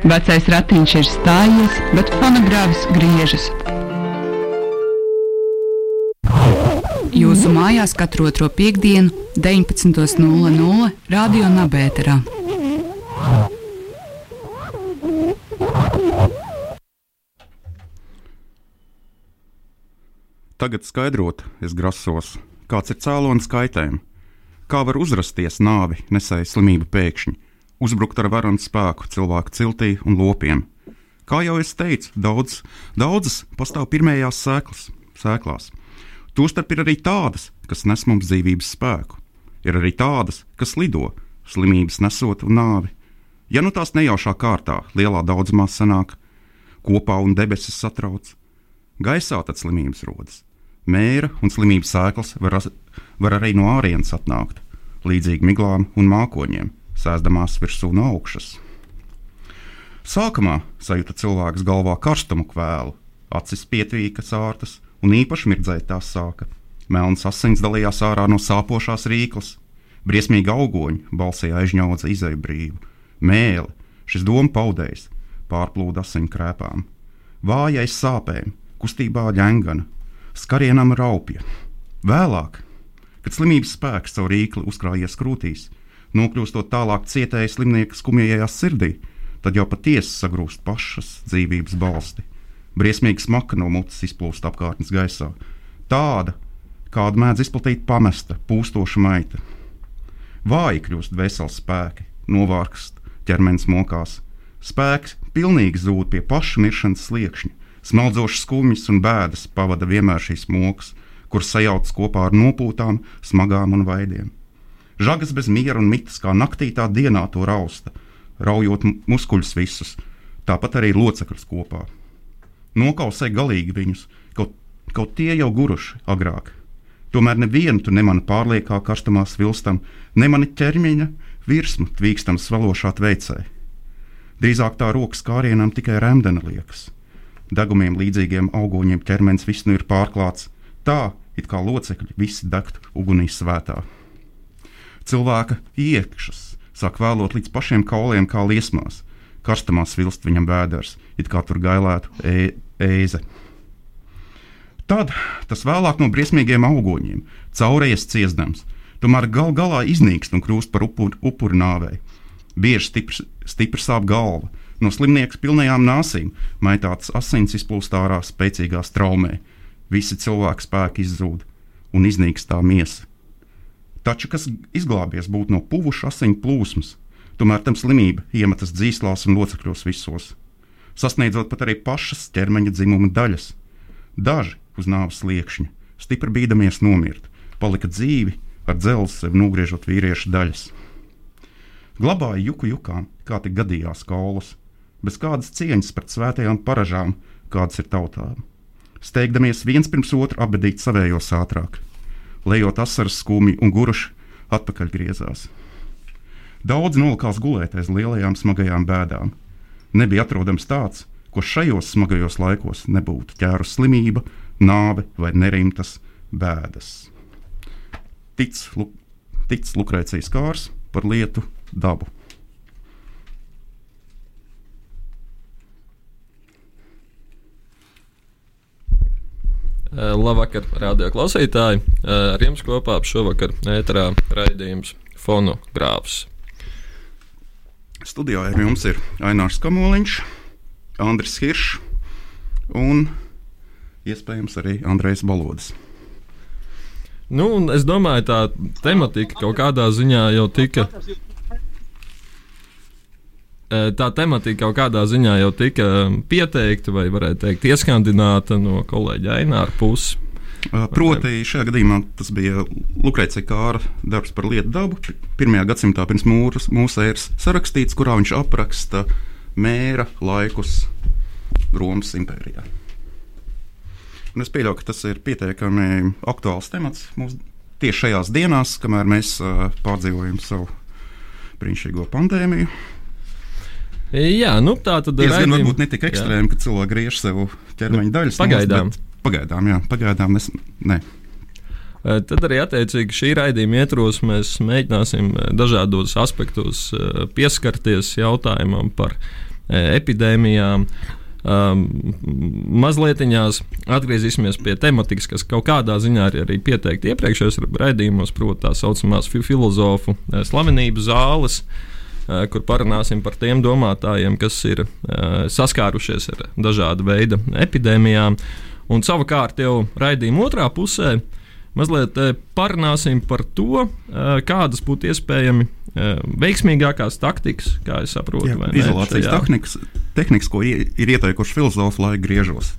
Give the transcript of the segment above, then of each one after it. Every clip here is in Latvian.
Vecais ratiņš ir stājies, bet fonogrāfs griežas. Jūsu mājās katru otro piekdienu, 19.00 Radio Nabērā. Tagad skaidrot, es grasos, kāds ir cēlonis kaitēm, kā var uzrasties nāvi nesēja slimība pēkšņi uzbrukt ar varanu spēku cilvēku ciltī un lopiem. Kā jau es teicu, daudz, daudzas pastāv pirmajās sēklas, sēklās. Tostarp ir arī tādas, kas nes mums dzīvības spēku. Ir arī tādas, kas lido, slimības nesot un nāvi. Ja nu tās nejaušā kārtā, lielā daudzumā sanāk, kopā un debesis satrauc, gaisā tad slimības rodas. Mēra un slimības sēklas var, var arī no ārienes atnākt, līdzīgi miglām un mākoņiem sēžamās virsū no augšas. Sākumā sajūta cilvēks galvā karstumu kvēlu, acis pietvīka sārtas un īpaši mirdzēt tās sāka. Melns asins dalījās ārā no sāpošās rīklas, briesmīgi augoņi balsī aizņaudza izēju brīvu, mēli, šis doma paudējs, pārplūda asiņu krēpām, vājais sāpēm, kustībā ģengana, skarienam raupja. Vēlāk, kad slimības spēks caur rīkli uzkrājies krūtīs, nokļūstot tālāk cietēji slimnieka skumjajā sirdī, tad jau patiesi sagrūst pašas dzīvības balsti. Briesmīgi smaka no mutes izplūst apkārtnes gaisā. Tāda, kādu mēdz izplatīt pamesta, pūstoša maita. Vāji kļūst vesels spēki, novārkst, ķermenis mokās. Spēks pilnīgi zūd pie paša miršanas sliekšņa, smeldzošas skumjas un bēdas pavada vienmēr šīs mokas, kuras sajaucas kopā ar nopūtām, smagām un vaidiem. Žagas bez miera un mitas, kā naktī tā dienā to rausta, raujot muskuļus visus, tāpat arī locekļus kopā. Nokausē galīgi viņus, kaut, kaut tie jau guruši agrāk. Tomēr nevienu tu nemani pārliekā karstumā svilstam, ne mani ķermeņa virsmu tvīkstam svalošā veicē. Drīzāk tā rokas kārienam tikai rēmdena liekas. Degumiem līdzīgiem augoņiem ķermenis viss nu ir pārklāts, tā it kā locekļi visi degtu ugunī svētā cilvēka iekšas, sāk vēlot līdz pašiem kauliem, kā liesmās. Karstamā svilst viņam vēders, it kā tur gailētu e ēze. Tad tas vēlāk no briesmīgiem augoņiem, caurējies ciestams, tomēr gal galā iznīkst un kļūst par upuru, upuru nāvei. Bieži stiprs, stiprs sāp galva, no slimnieka pilnajām nāsīm, maitāts asins izplūst ārā spēcīgā traumē. Visi cilvēki spēki izzūd un iznīkst tā miesa. Taču kas izglābies būtu no puvuša asiņu plūsmas, tomēr tam slimība iemetas dzīslās un locekļos visos, sasniedzot pat arī pašas ķermeņa dzimuma daļas. Daži uz nāves sliekšņa, stipri bīdamies nomirt, palika dzīvi ar dzelzi sev nogriežot vīriešu daļas. Glabāja juku jukām, kā tik gadījās kaulas, bez kādas cieņas pret svētajām paražām, kādas ir tautām. Steigdamies viens pirms otru apbedīt savējos ātrāk lejot asaras skumji un guruši atpakaļ griezās. Daudz nolikās gulēt aiz lielajām smagajām bēdām. Nebija atrodams tāds, ko šajos smagajos laikos nebūtu ķērus slimība, nāve vai nerimtas bēdas. Tic, lu, tic Lukrēcijas kārs par lietu dabu. Labvakar, radio klausītāji! Eh, ar jums kopā šovakar ēterā raidījums Fonogrāfs. Studijā ar jums ir Ainārs Kamoliņš, Andris Hiršs un iespējams arī Andrejs Balodis. Nu, es domāju, tā tematika kaut kādā ziņā jau tika tā tematika kaut kādā ziņā jau tika pieteikta, vai varētu teikt, ieskandināta no kolēģa Aināra puses. Proti, šajā gadījumā tas bija Lukrēcija Kāra darbs par lietu dabu. Pirmajā gadsimtā pirms mūras, mūsu ēras sarakstīts, kurā viņš apraksta mēra laikus Romas impērijā. Un es pieļauju, ka tas ir pietiekami aktuāls temats mums tieši šajās dienās, kamēr mēs uh, pārdzīvojam savu brīnišķīgo pandēmiju. Jā, nu tā tad ir. Diezgan varbūt ne tik ekstrēmi, jā. ka cilvēki griež sev ķermeņa daļas. Pagaidām. Nost, pagaidām, jā, pagaidām es, ne. Tad arī attiecīgi šī raidījuma ietvaros mēs mēģināsim dažādos aspektos pieskarties jautājumam par epidēmijām. Um, mazliet atgriezīsimies pie tematikas, kas kaut kādā ziņā ir arī pieteikta iepriekšējos raidījumos, proti, tā saucamās filozofu slavenību zāles, uh, kur parunāsim par tiem domātājiem, kas ir uh, saskārušies ar dažādu veidu epidēmijām. Un savukārt jau raidījuma otrā pusē mazliet parunāsim par to, kādas būtu iespējami veiksmīgākās taktikas, kā es saprotu. Jā, izolācijas tehnikas, tehnikas, ko ir ieteikuši filozofi, lai griežos.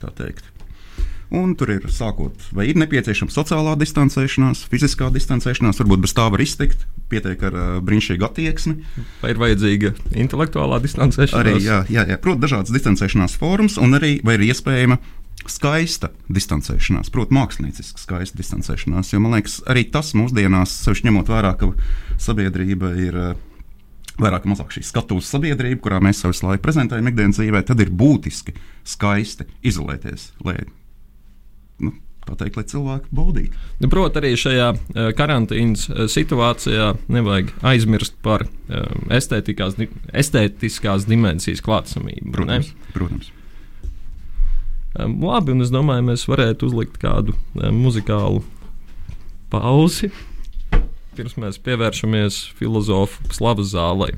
Un tur ir sākot, vai ir nepieciešama sociālā distancēšanās, fiziskā distancēšanās, varbūt bez tā var iztikt, pietiek ar uh, brīnišķīgu attieksmi. Vai ir vajadzīga intelektuālā distancēšanās? Arī, jā, jā, jā protams, dažādas distancēšanās formas, un arī ir iespējama skaista distancēšanās, protams, mākslinieciska skaista distancēšanās. Jo man liekas, arī tas mūsdienās, sevišķi ņemot vērā, ka sabiedrība ir uh, vairāk vai mazāk šī skatuves sabiedrība, kurā mēs savu laiku prezentējam ikdienas dzīvē, tad ir būtiski skaisti izolēties. Lai nu, tā teikt, lai cilvēki baudītu. Nu, Protams, arī šajā uh, karantīnas uh, situācijā nevajag aizmirst par uh, estētiskās dimensijas klātsamību. Protams. Ne? protams. Labi, un es domāju, mēs varētu uzlikt kādu muzikālu pauzi, pirms mēs pievēršamies filozofu slavas zālei.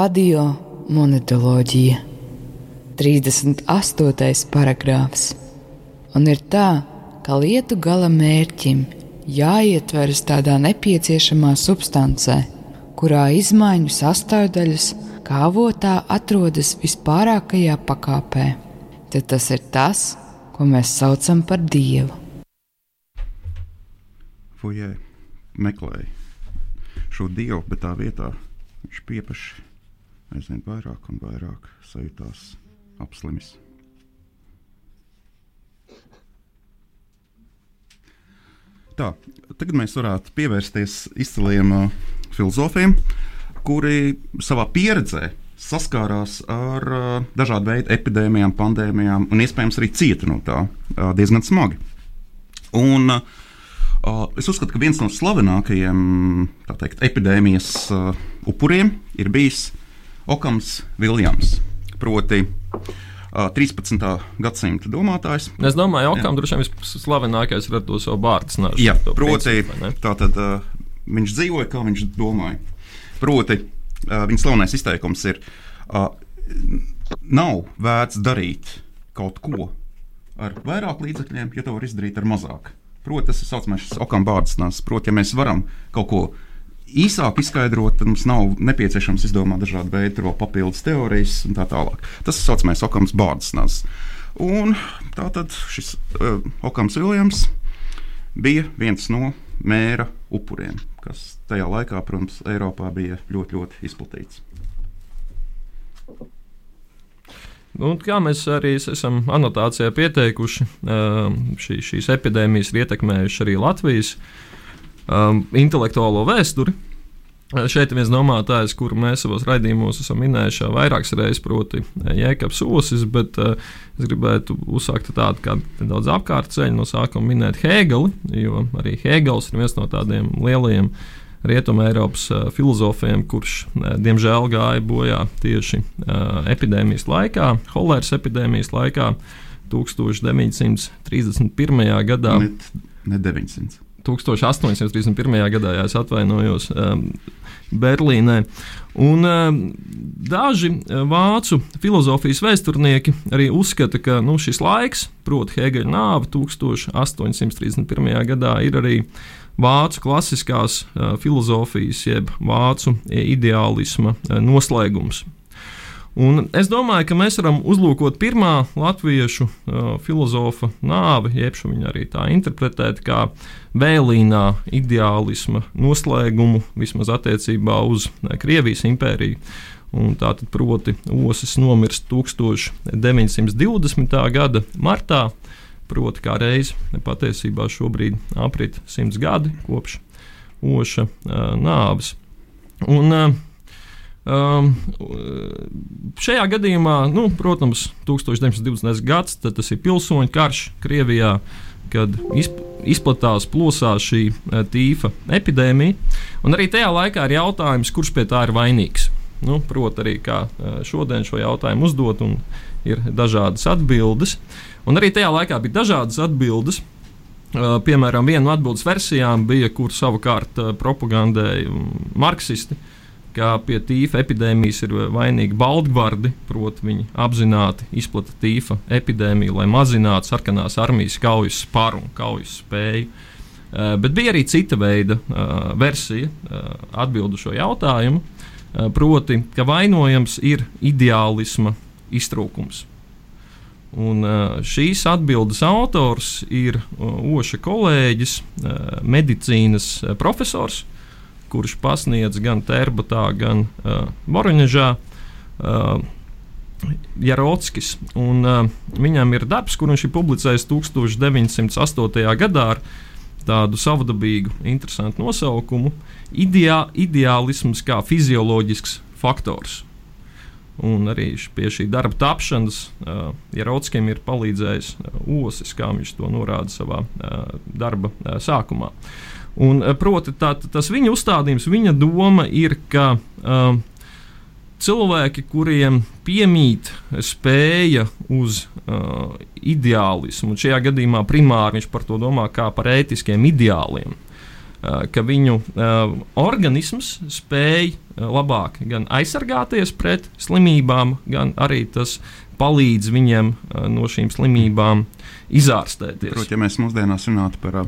Radio monetoloģija, 38. paragrāfs. Un ir tā, ka lietu gala mērķim jāietveras tādā nepieciešamā substancē, kurā izmaiņu sastāvdaļas kā avotā atrodas vispārākajā pakāpē. Tad tas ir tas, ko mēs saucam par dievu. Fujē meklēja šo dievu, bet tā vietā viņš piepaši aizvien vairāk un vairāk sajūtās apslimis. Tā, tagad mēs varētu pievērsties izciliem uh, filozofiem, kuri savā pieredzē saskārās ar uh, dažādu veidu epidēmijām, pandēmijām un iespējams arī cieta no tā uh, diezgan smagi. Un, uh, Uh, es uzskatu, ka viens no slavenākajiem teikt, epidēmijas uh, upuriem ir bijis Okams Viljams. Proti, uh, 13. gadsimta domātājs. Es domāju, ka Okam droši vien vislavenākais ir ar to savu bārdu. Jā, proti, principu, tā tad uh, viņš dzīvoja, kā viņš domāja. Proti, uh, viņa slavenais izteikums ir, uh, nav vērts darīt kaut ko ar vairāk līdzekļiem, ja to var izdarīt ar mazāk. Proti, tas ir saucamais okam bārdas. Proti, ja mēs varam kaut ko īsāk izskaidrot, tad mums nav nepieciešams izdomāt dažādu veidu papildus teorijas un tā tālāk. Tas ir saucamais okams bārdas. Un tā tad šis uh, Okams Viljams bija viens no mēra upuriem, kas tajā laikā, protams, Eiropā bija ļoti, ļoti izplatīts. Nu, kā mēs arī esam anotācijā pieteikuši, šī, šīs epidēmijas ir ietekmējušas arī Latvijas um, intelektuālo vēsturi. Šeit ir viens domātājs, kuru mēs savos raidījumos esam minējuši vairākas reizes, proti, Jēkabs Osis, bet uh, es gribētu uzsākt tādu kā nedaudz apkārtceļu no sākuma minēt Hēgeli, jo arī Hēgels ir viens no tādiem lielajiem uh, Rietumē Eiropas filozofiem, kurš diemžēl gāja bojā tieši epidēmijas laikā, holēras epidēmijas laikā, 1931. gadā. Ne, ne 900. 1831. gadā, ja atvainojos, um, Berlīnē. Un, um, daži vācu filozofijas vēsturnieki arī uzskata, ka nu, šis laiks, proti, Hegela nāve 1831. gadā, ir arī vācu klasiskās uh, filozofijas, jeb vācu ideālisma uh, noslēgums. Un es domāju, ka mēs varam uzlūkot pirmā latviešu uh, filozofa nāvi, jeb viņu arī tā interpretēt, kā vēlīnā ideālisma noslēgumu, vismaz attiecībā uz Krievijas impēriju. Un tātad, proti, Osis nomirst 1920. gada martā, Proti, kā reizi patiesībā šobrīd aprit simts gadi kopš oša uh, nāves. Un, uh, Um, šajā gadījumā, nu, protams, 1920. gads, tas ir pilsoņu karš Krievijā, kad izplatās plosā šī tīfa epidēmija. Un arī tajā laikā ir jautājums, kurš pie tā ir vainīgs. Nu, Protams, arī kā šodien šo jautājumu uzdot, un ir dažādas atbildes. Un arī tajā laikā bija dažādas atbildes. Uh, piemēram, viena no atbildības versijām bija, kur savukārt uh, propagandēja marksisti, ka pie tīfa epidēmijas ir vainīgi Baltgvardi, proti, viņi apzināti izplata tīfa epidēmiju, lai mazinātu sarkanās armijas kaujas spāru un kaujas spēju. Uh, bet bija arī cita veida uh, versija, uh, atbildu šo jautājumu, uh, proti, ka vainojams ir ideālisma iztrūkums. Un, šīs atbildes autors ir Oša kolēģis, medicīnas profesors, kurš pasniedz gan Terbatā, gan Moroņežā. Jarockis. Un, uh, viņam ir darbs, kur viņš ir publicējis 1908. gadā ar tādu savdabīgu, interesantu nosaukumu - ideā, ideālisms kā fizioloģisks faktors. Un arī pie šī darba tapšanas uh, Jarotskim ir palīdzējis uh, Osis, kā viņš to norāda savā uh, darba uh, sākumā. Un, uh, proti, tā, tas viņa uzstādījums, viņa doma ir, ka uh, cilvēki, kuriem piemīt spēja uz uh, ideālismu, un šajā gadījumā primāri viņš par to domā kā par ētiskiem ideāliem, uh, ka viņu uh, organisms spēj labāk gan aizsargāties pret slimībām, gan arī tas palīdz viņiem no šīm slimībām izārstēties. Protams, ja mēs mūsdienās runātu par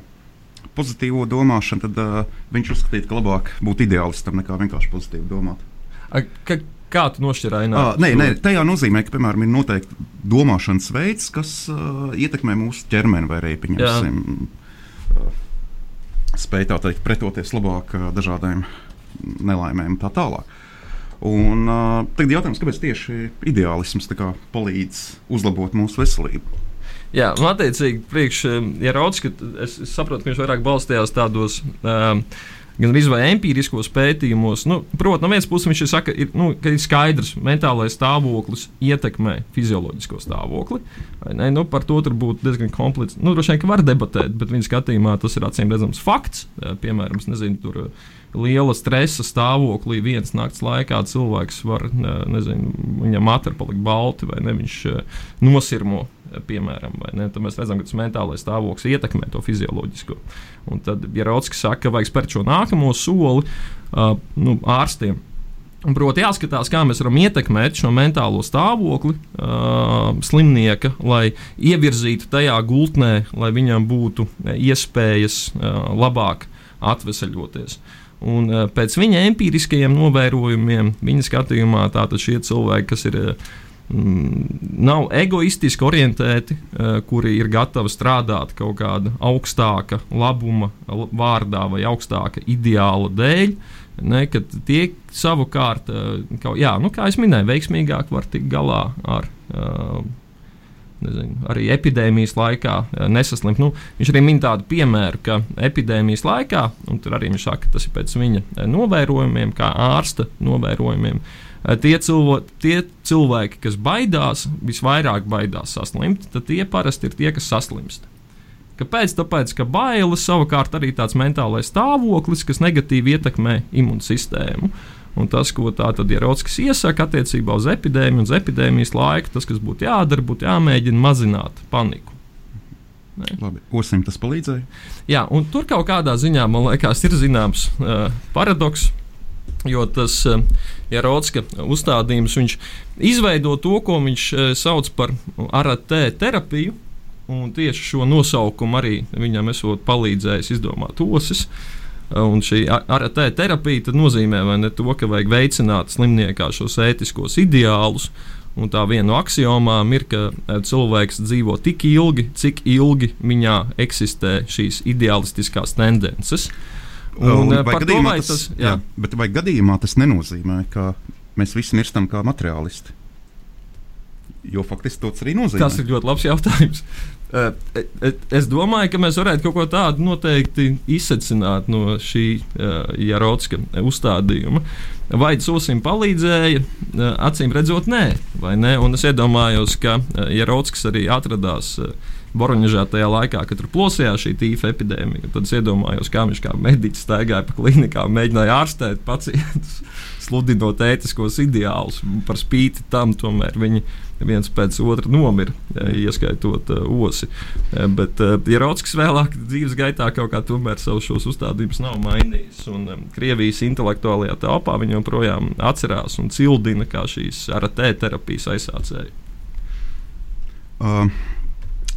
pozitīvo domāšanu, tad uh, viņš uzskatītu, ka labāk būt ideālistam nekā vienkārši pozitīvi domāt. A, ka, kā tu nošķirai ainātu? Uh, nē, nē, tajā nozīmē, ka, piemēram, ir noteikti domāšanas veids, kas uh, ietekmē mūsu ķermeni vai pieņemsim, uh, spēj tā teikt, pretoties labāk uh, dažādiem nelaimēm un tā tālāk. Un, uh, tagad jautājums, kāpēc tieši ideālisms kā, palīdz uzlabot mūsu veselību? Jā, un attiecīgi, priekš, ja rauds, es, es saprotu, ka viņš vairāk balstījās tādos uh, gan arī empiriskos pētījumos. Nu, Protams, no vienas puses viņš ir, saka, ir, nu, ir skaidrs, ka mentālais stāvoklis ietekmē fizioloģisko stāvokli. Nu, par to tur būtu diezgan komplicēti. Nu, droši vien, ka var debatēt, bet viņa skatījumā tas ir acīm redzams fakts. Piemēram, nezinu, tur liela stresa stāvoklī vienas nakts laikā cilvēks var, nezinu, viņam matra palikt balti vai ne, viņš nosirmo piemēram. Tad mēs redzam, ka tas mentālais stāvoklis ietekmē to fizioloģisko. Un tad, ja Rautskis saka, ka vajag spērt šo nākamo soli uh, nu, ārstiem. Un, proti, jāskatās, kā mēs varam ietekmēt šo mentālo stāvokli uh, slimnieka, lai ievirzītu tajā gultnē, lai viņam būtu iespējas uh, labāk atvesaļoties. Un, uh, pēc viņa empiriskajiem novērojumiem, viņa skatījumā, tātad šie cilvēki, kas ir uh, Mm, nav egoistiski orientēti, eh, kuri ir gatavi strādāt kaut kāda augstāka labuma vārdā vai augstāka ideāla dēļ. Ne, tie savukārt, eh, kā, jā, nu, kā jau minēju, veiksmīgāk var tikt galā ar uh, nezinu, arī epidēmijas laikā nesaslimt. Nu, viņš arī min tādu piemēru, ka epidēmijas laikā, un tur arī viņš saka, tas ir pēc viņa novērojumiem, kā ārsta novērojumiem. Uh, Eh, tie, cilvē, tie cilvēki, kas baidās, visvairāk baidās saslimt, tad tie parasti ir tie, kas saslimst. Kāpēc? Tāpēc, ka bailes savukārt arī tāds mentālais stāvoklis, kas negatīvi ietekmē imūnsistēmu. Un tas, ko tātad Ierocis iesaka attiecībā uz epidēmiju un uz epidēmijas laiku, tas, kas būtu jādara, būtu jāmēģina mazināt paniku. Labi, Osim tas palīdzēja. Jā, un tur kaut kādā ziņā, man liekas, ir zināms uh, paradoks, Jo tas Jarotska eh, uzstādījums, viņš izveido to, ko viņš eh, sauc par aratē terapiju. Un tieši šo nosaukumu arī viņam esot palīdzējis izdomāt osis. Un šī aratē terapija nozīmē ne to, ka vajag veicināt slimniekā šos ētiskos ideālus. Un tā viena no axiomām ir, ka eh, cilvēks dzīvo tik ilgi, cik ilgi viņā eksistē šīs ideālistiskās tendences. Un, un, vai gadījumā to, tas, jā. Jā, bet vai gadījumā tas nenozīmē, ka mēs visi mirstam kā materiālisti? Jo faktiski tas arī nozīmē. Tas ir ļoti labs jautājums. Uh, es domāju, ka mēs varētu kaut ko tādu noteikti izsvecināt no šī uh, Jarotska uzstādījuma. Vai Sosim palīdzēja? Uh, acīm redzot, nē, vai ne? Un es iedomājos, ka Jarotsks arī atradās. Boroņģā tajā laikā, kad tur plosījās šī tīfa epidēmija. Tad es iedomājos, kā viņš kā mediķis staigāja pa klinikām, mēģināja ārstēt pacientus, sludinot ētiskos ideālus. Par spīti tam tomēr viņi viens pēc otra nomira, ieskaitot uh, osi. Bet uh, Ieraudzis vēlāk dzīves gaitā kaut kā tomēr savus šos uzstādījumus nav mainījis. Un um, Krievijas intelektuālajā telpā viņi joprojām atcerās un cildina kā šīs ar terapijas aizsācēju. Uh.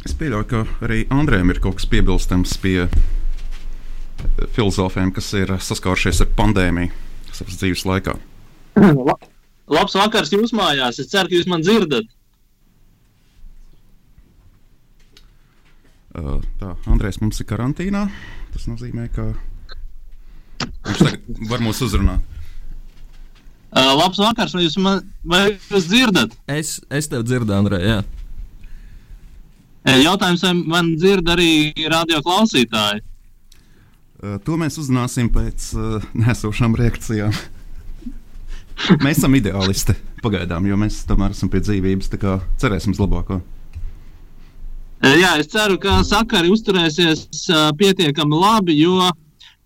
Es pieļauju, ka arī Andrejam ir kaut kas piebilstams pie eh, filozofiem, kas ir saskārušies ar pandēmiju savas dzīves laikā. La, labs vakars jūs mājās. Es ceru, ka jūs man dzirdat. Tā, Andrejs mums ir karantīnā. Tas nozīmē, ka viņš tagad var mūs uzrunāt. Uh, labs vakars, vai jūs man vai jūs dzirdat? Es, es tev dzirdu, Andrej. Jā. Jautājums, vai man dzird arī radio klausītāji? To mēs uzzināsim pēc uh, nesošām reakcijām. mēs esam ideālisti pagaidām, jo mēs tomēr esam pie dzīvības. Cerēsim uz labāko. Jā, es ceru, ka sakari uzturēsies pietiekami labi, jo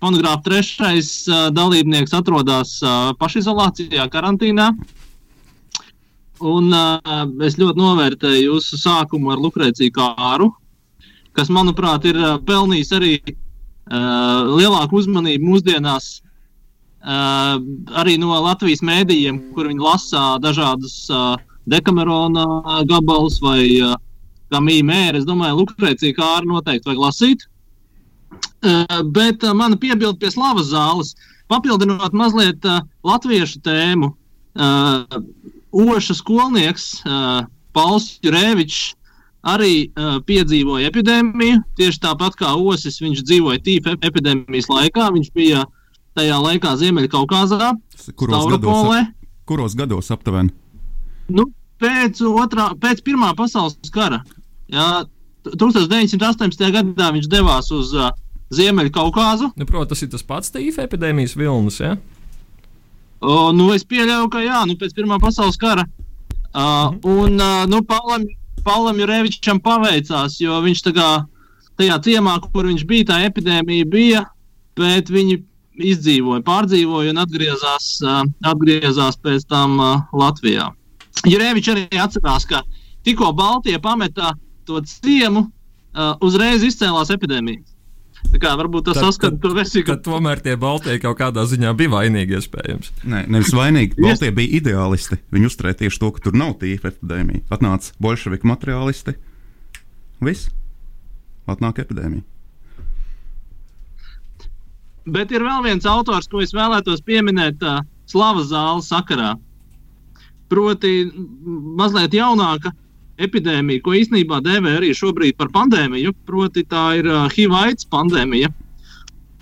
fonogrāfa trešais dalībnieks atrodas pašizolācijā, karantīnā. Un uh, es ļoti novērtēju jūsu sākumu ar Lukrēciju Kāru, kas, manuprāt, ir pelnījis arī uh, lielāku uzmanību mūsdienās. Uh, arī no Latvijas mēdījiem, kur viņi lasa dažādus uh, dekamerona gabalus vai uh, kā mīmēri. Es domāju, Lukrēcija Kāru noteikti vajag lasīt. Uh, bet uh, mana piebilde pie slavas zāles, papildinot mazliet uh, latviešu tēmu. Uh, Oša skolnieks uh, Pauls Jurēvičs arī uh, piedzīvoja epidēmiju. Tieši tāpat kā Osis, viņš dzīvoja tīpa epidēmijas laikā. Viņš bija tajā laikā Ziemeļkaukazā, kuros gados, kuros gados aptuveni? Nu, pēc, otrā, pēc Pirmā pasaules kara. Jā, 1918. gadā viņš devās uz uh, Ziemeļkaukāzu. Nu, Protams, tas ir tas pats tīfa epidēmijas vilnis. Ja? O, nu, es pieļauju, ka jā, nu, pēc Pirmā pasaules kara. Uh, un uh, nu, Paulam, Paulam Jurevičam paveicās, jo viņš tā kā tajā ciemā, kur viņš bija, tā epidēmija bija, bet viņi izdzīvoja, pārdzīvoja un atgriezās, uh, atgriezās pēc tam uh, Latvijā. Jurevičs arī atcerās, ka tikko Baltija pametā to ciemu, uh, uzreiz izcēlās epidēmija. Tā kā varbūt tas saskata to versiju, ka tomēr tie Baltie kaut kādā ziņā bija vainīgi, iespējams. Nē, nevis vainīgi. Baltie bija ideālisti. Viņi uzturēja tieši to, ka tur nav tīfa epidēmija. Atnāca bolševiku materiālisti. Viss. Atnāk epidēmija. Bet ir vēl viens autors, ko es vēlētos pieminēt uh, Slavas zāles sakarā. Proti, mazliet jaunāka epidēmija, ko īstenībā dēvē arī šobrīd par pandēmiju. Proti, tā ir uh, HIV-AIDS pandēmija.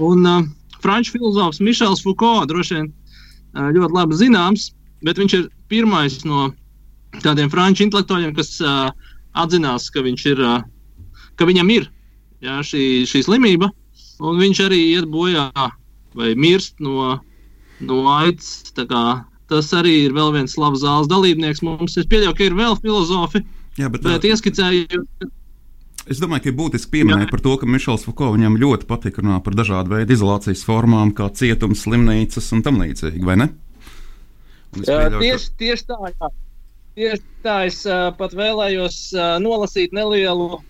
Un uh, franču filozofs Mišels Foucault droši vien uh, ļoti labi zināms, bet viņš ir pirmais no tādiem franču intelektuāļiem, kas uh, atzinās, ka, ir, uh, ka viņam ir jā, šī, šī slimība, un viņš arī iet bojā vai mirst no, no AIDS. Tas arī ir vēl viens slavs zāles dalībnieks. Mums ir pieļauts, ka ir vēl filozofi, Jā, bet, bet ieskicēju. Es domāju, ka ir būtiski pieminēt par to, ka Mišels Fuko viņam ļoti patīk runāt par dažādu veidu izolācijas formām, kā cietums, slimnīcas un tam līdzīgi, vai ne? Jā, tieši, tieši tā, jā. Tieši tā es uh, pat vēlējos uh, nolasīt nelielu,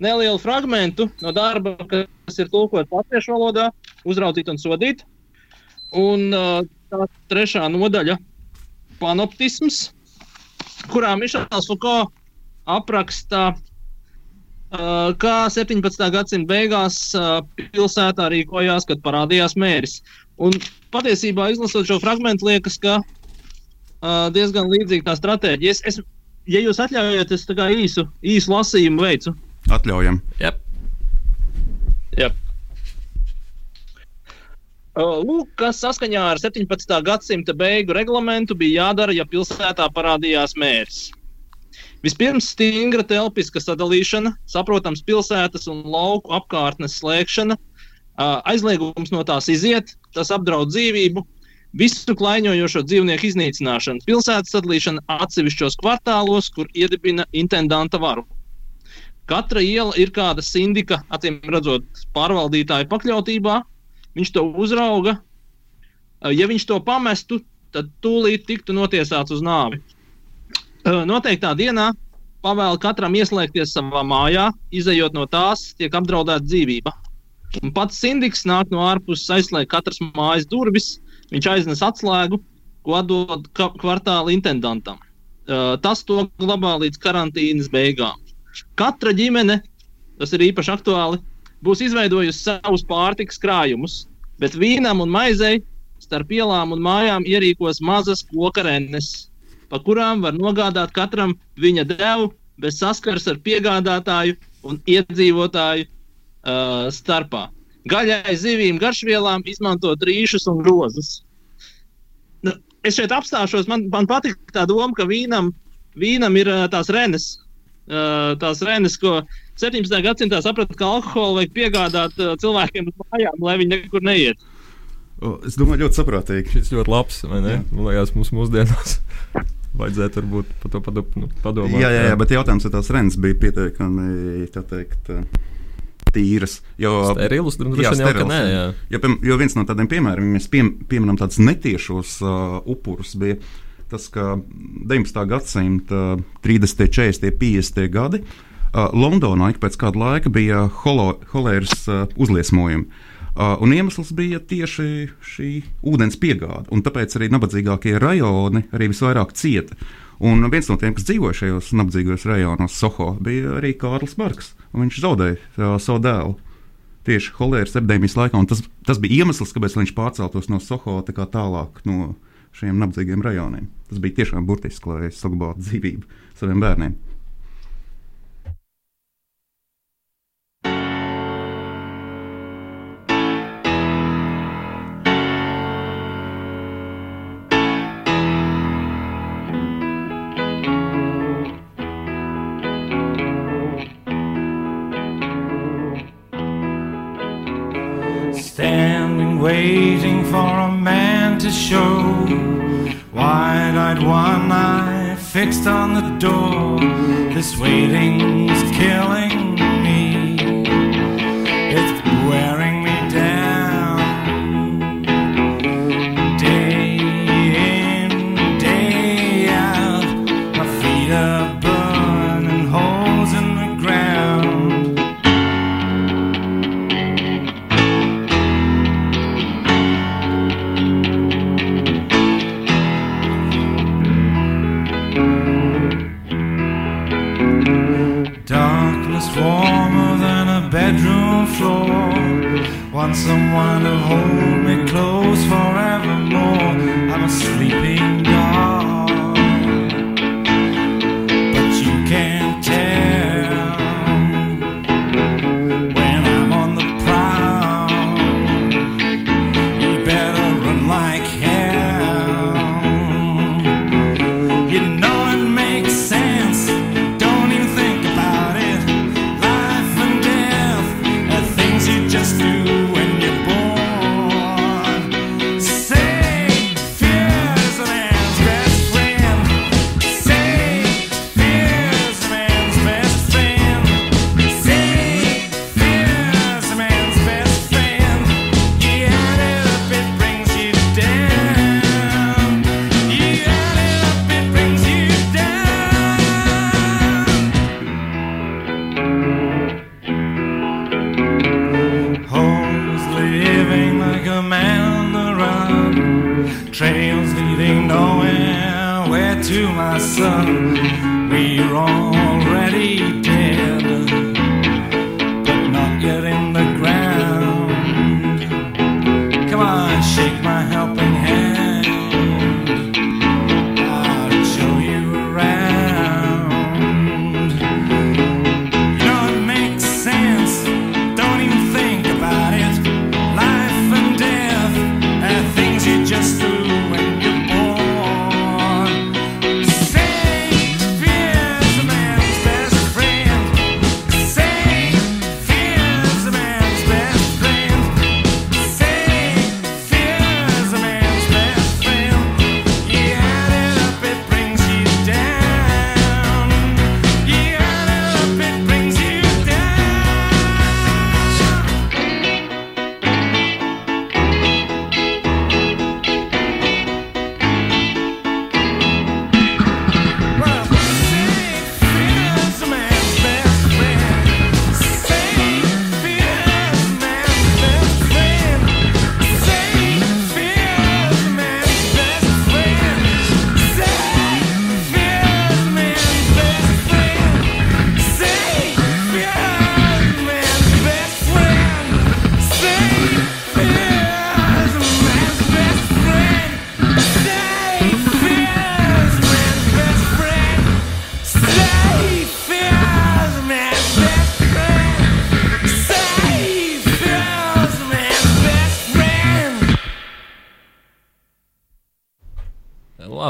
nelielu fragment no darba, kas ir tulkots latviešu valodā, uzraudzīt un sodīt. Un uh, tā trešā nodaļa - panoptisms, kurā Mišels Fuko apraksta, uh, kā 17. gadsimta beigās uh, pilsētā rīkojās, kad parādījās mēris. Un patiesībā, izlasot šo fragment, liekas, ka uh, diezgan līdzīga tā stratēģija. Es, es, ja jūs atļaujat, es īsu, īsu lasījumu veicu. Atļaujam. Yep. Yep. Lūk, kas saskaņā ar 17. gadsimta beigu reglamentu bija jādara, ja pilsētā parādījās mērs. Vispirms stingra telpiska sadalīšana, saprotams, pilsētas un lauku apkārtnes slēgšana, aizliegums no tās iziet, tas apdraud dzīvību, visu klaiņojošo dzīvnieku iznīcināšana, pilsētas sadalīšana atsevišķos kvartālos, kur iedibina intendanta varu. Katra iela ir kāda sindika, acīm redzot, pārvaldītāja pakļautībā, viņš to uzrauga. Ja viņš to pamestu, tad tūlīt tiktu notiesāts uz nāvi. Noteiktā dienā pavēla katram ieslēgties savā mājā, izējot no tās, tiek apdraudēta dzīvība. Un pats sindiks nāk no ārpuses, aizslēdz katras mājas durvis, viņš aiznes atslēgu, ko atdod kvartāla intendantam. Tas to glabā līdz karantīnas beigām. Katra ģimene, tas ir īpaši aktuāli, būs izveidojusi savus pārtikas krājumus, bet vīnam un maizei starp ielām un mājām ierīkos mazas kokarenes, pa kurām var nogādāt katram viņa devu bez saskares ar piegādātāju un iedzīvotāju uh, starpā. Gaļai, zivīm, garšvielām izmantot rīšus un grozus. Nu, es šeit apstāšos. Man, man patīk tā doma, ka vīnam, vīnam ir uh, tās renes. Uh, tās renes, ko 17. gadsimtā saprata, ka alkoholu vajag piegādāt uh, cilvēkiem uz mājām, lai viņi nekur neiet. Es domāju, ļoti saprātīgi. Šis ļoti labs, vai ne? Man liekas, mums mūsdienās vajadzētu varbūt par to nu, padomāt. Jā, jā, jā, bet jautājums, vai tās rens bija pietiekami, tā teikt, tīras. Jo, Sterilus, vien jau, ka nē, jā. Jo, jo viens no tādiem piemēriem, ja mēs pie, pieminam tādus netiešos uh, upurus, bija tas, ka 19. gadsimta 30., 40., 50. gadi uh, Londonā ik pēc kāda laika bija holo, holēras uh, uzliesmojumi. Uh, un iemesls bija tieši šī ūdens piegāde. Tāpēc arī nabadzīgākie rajoni arī visvairāk cieta. Un viens no tiem, kas dzīvoja šajos nabadzīgajos rajonos, Soho, bija arī Kārlis Marks. Viņš zaudēja uh, savu dēlu tieši holēras epidēmijas laikā. Tas, tas bija iemesls, kāpēc viņš pārceltos no Soho tā tālāk no šiem nabadzīgiem rajoniem. Tas bija tiešām burtiski, lai saglabātu dzīvību saviem bērniem. Waiting for a man to show. Wide eyed one eye fixed on the door. This waiting's killing someone to hold me close forevermore. I'm a sleeping dog, but you can't tell when I'm on the prowl. You better run like hell. You know it makes sense. Don't even think about it. Life and death are things you just do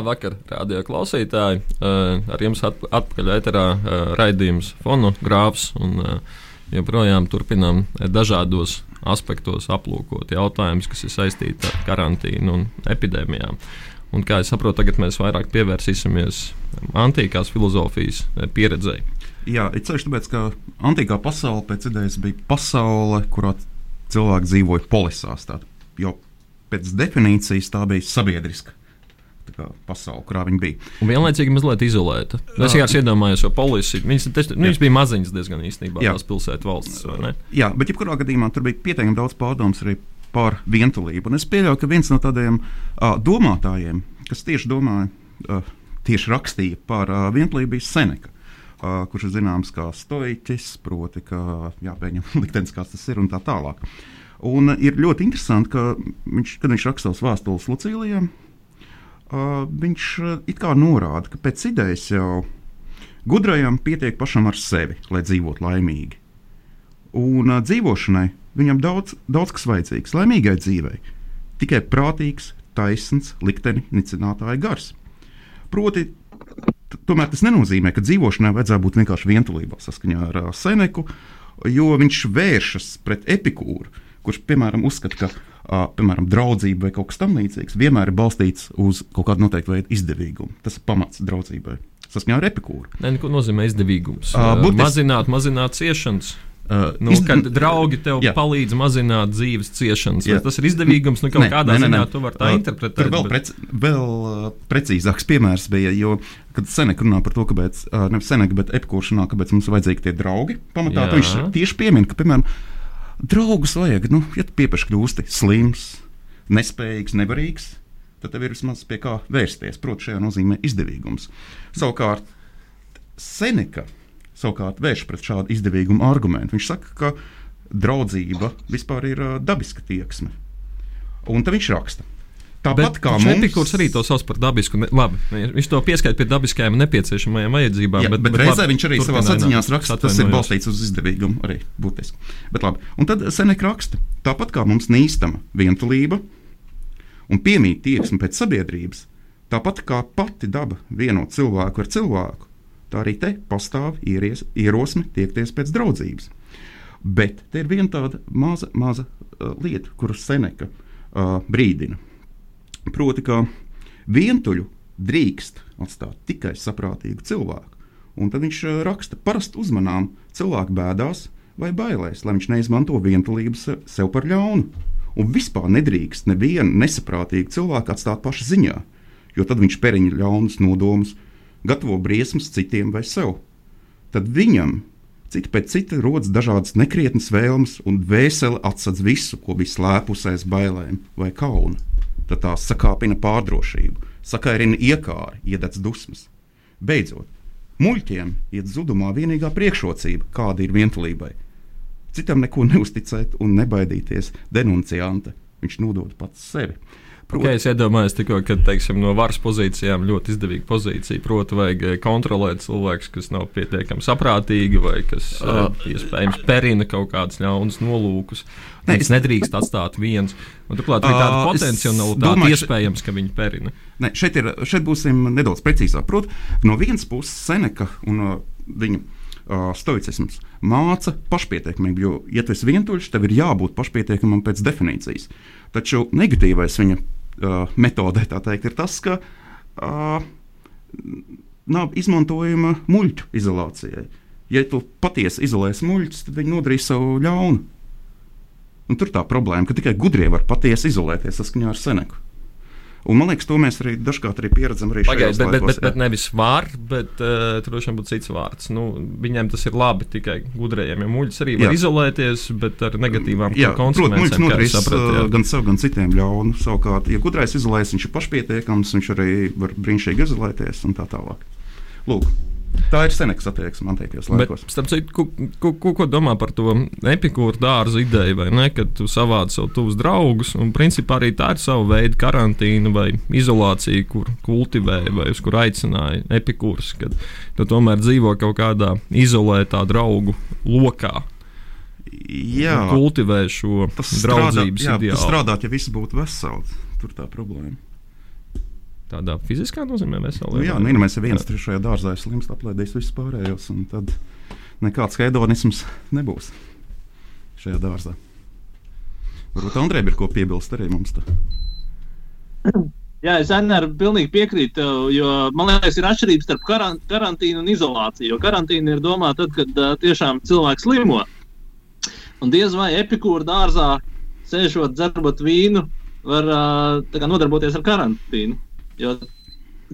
Labvakar, radio klausītāji. Uh, ar jums at atpakaļ ēterā uh, raidījums fonogrāfs. Un, uh, joprojām turpinām dažādos aspektos aplūkot jautājumus, kas ir saistīti ar karantīnu un epidēmijām. Un, kā es saprotu, tagad mēs vairāk pievērsīsimies antīkās filozofijas eh, pieredzei. Jā, ir ceļš, tāpēc, ka antīkā pasaule pēc idejas bija pasaule, kurā cilvēki dzīvoja polisās. Tātad, jo pēc definīcijas tā bija sabiedriska pasaule, kurā viņi bija. Un vienlaicīgi mazliet izolēta. Es vienkārši iedomājos, jo polisi, viņas, taču- nu, viņas bija maziņas diezgan īstenībā, Jā. tās pilsētu ne? Jā, bet jebkurā gadījumā tur bija pietiekami daudz pārdomas arī par vientulību. Un es pieļauju, ka viens no tādiem uh, domātājiem, kas tieši domāja, uh, tieši rakstīja par uh, vientulību, bija Seneka. Uh, kurš ir zināms kā stoiķis, proti, ka jāpieņem liktenis, kāds tas ir un tā tālāk. Un ir ļoti interesanti, ka viņš, kad viņš raksta savus vēstules Lucīlijam, uh, viņš uh, it kā norāda, ka pēc idejas jau gudrajam pietiek pašam ar sevi, lai dzīvotu laimīgi. Un uh, dzīvošanai viņam daudz, daudz kas vajadzīgs. Laimīgai dzīvei tikai prātīgs, taisns, likteni nicinātāja gars. Proti, tomēr tas nenozīmē, ka dzīvošanai vajadzētu būt vienkārši vientulībā saskaņā ar Seneku, jo viņš vēršas pret epikūru, kurš, piemēram, uzskata, ka piemēram, draudzība vai kaut kas tamlīdzīgs, vienmēr ir balstīts uz kaut kādu noteiktu veidu izdevīgumu. Tas ir pamats draudzībai. Saskaņā ar epikūru. Ne, ko nozīmē izdevīgums? Uh, burtiski- mazināt, mazināt ciešanas. Uh, Nu, izd- kad draugi tev Jā. palīdz mazināt dzīves ciešanas, Jā. tas ir izdevīgums, nu kaut Nē, kādā nē, nē, ziņā nē. tu vari tā Uh, interpretēt. Tur vēl, bet- prec, vēl precīzāks piemērs bija, jo, kad Seneka runā par to, kāpēc, nevis Seneka, bet epkuršanā, kāpēc mums vajadzīgi tie draugi, pamatā viņš tieši piemin, ka, piemēram, draugus vajag, nu, ja tu piepaši kļūsti slims, nespējīgs, nevarīgs, tad tev ir vismaz pie kā vērsties. Protams, šajā nozīmē izdevīgums. Savukārt, Seneka savukārt vērš pret šādu izdevīgumu argumentu. Viņš saka, ka draudzība vispār ir dabiska tieksme. Un tad viņš raksta. Tāpat kā viņš mums, Epikūrs arī to sauc par dabisku. Ne, labi, viņš to pieskaita pie dabiskajām nepieciešamajām vajadzībām. Jā, bet, bet, bet reizē viņš arī savā atziņā raksta, tas ir balstīts uz izdevīgumu. Arī būtiski. Bet labi. Un tad Seneka raksta, tāpat kā mums nīstama vientulība un piemīt tieksme pēc sabiedrības, tāpat kā pati daba vieno cilvēku ar cilvēku, tā arī te pastāv ieries, ierosme tiekties pēc draudzības. Bet te ir viena tāda maza, maza uh, lieta, kuras Seneka uh, brīdina. Proti, ka vientuļu drīkst atstāt tikai saprātīgu cilvēku. Un tad viņš uh, raksta, parasti uzmanām cilvēku bēdās vai bailēs, lai viņš neizmanto vientulību se- sev par ļaunu. Un vispār nedrīkst nevienu nesaprātīgu cilvēku atstāt paša ziņā, jo tad viņš periņķi ļaunus nodomus, gatavo briesmas citiem vai sev. Tad viņam cita pēc cita rodas dažādas nekrietnas vēlmes, un dvēsele atsadz visu, ko bija slēpusi aiz bailēm vai kauna. Tad tā sakāpina pārdrošību, sakairina iekāri, iededz dusmas. Beidzot, muļķiem iet zudumā vienīgā priekšrocība, kāda ir vientulībai. Citam neko neusticēt un nebaidīties denuncianta. Viņš nodod pats sevi. Okay, es iedomājos tikko, ka teiksim, no varas pozīcijām ļoti izdevīga pozīcija. Proti, vajag eh, kontrolēt cilvēkus, kas nav pietiekami saprātīgi vai kas uh, iespējams perina kaut kādus ļaunus nolūkus. Ne, es- nedrīkst atstāt viens. Un, turklāt, arī tāda es potenciālitāte domāju, iespējams, ka viņi perina. Ne, šeit, ir, šeit būsim nedaudz precīzāk. Protams, no vienas puses Seneka un uh, viņa uh, stoicisms māca pašpietiekamību, jo, ja tu esi vientuļš, tev ir jābūt pašpietiekamam pēc definīcijas. Taču negatīvais viņa uh, metodē teikt, ir tas, ka uh, nav izmantojama muļķu izolācijai. Ja tu patiesi izolēsi muļķus, tad viņi nodarīs savu ļaunu. Un tur tā problēma, ka tikai gudrie var patiesi izolēties saskaņā ar Seneku. Un, man liekas, to mēs arī dažkārt arī pieredzam. Arī Pagaidiet, bet, bet, laikos, bet, bet nevis var, bet uh, tur droši vien būtu cits vārds. Nu, viņiem tas ir labi tikai gudrajiem. Ja muļķis arī var Jā. izolēties, bet ar negatīvām Jā, protams, muļķis konsekvencēm. nodarīs jā. gan sev, gan citiem ļaunu. Savukārt, ja gudrais izolēs, viņš ir pašpietiekams, viņš arī var brīnišķīgi izolēties un tā tālāk. Lūk, tā ir Senekas attieksme antīkajos Bet, laikos. starp citu, ko, ko, ko, ko domā par to epikūru dārza ideju, vai ne? Kad tu savādi sev tuvus draugus, un principā arī tā ir sava veida karantīna vai izolācija, kur kultivēja vai uz kur aicināja epikūrs, kad tu tomēr dzīvo kaut kādā izolētā draugu lokā, Jā, kultivē šo tas strādā, draudzības jā, tas ideālu. strādāt, ja viss būtu vesels. Tur tā problēma. Tādā fiziskā nozīmē veselībā. Nu, jā, nu, ja mēs esam viens trešajā dārzā, slims, aplaidīs visus pārējos, un tad nekāds hedonisms nebūs šajā dārzā. Varbūt Andrejam ir ko piebilst arī mums. Tā. Jā, es Anāru pilnīgi piekrītu, jo man liekas, ir atšķirības starp karan karantīnu un izolāciju. Jo karantīna ir domāta tad, kad uh, tiešām cilvēks slimo. Un diez vai epikūra dārzā, sēžot, dzerot vīnu, var uh, nodarboties ar karantīnu. Jo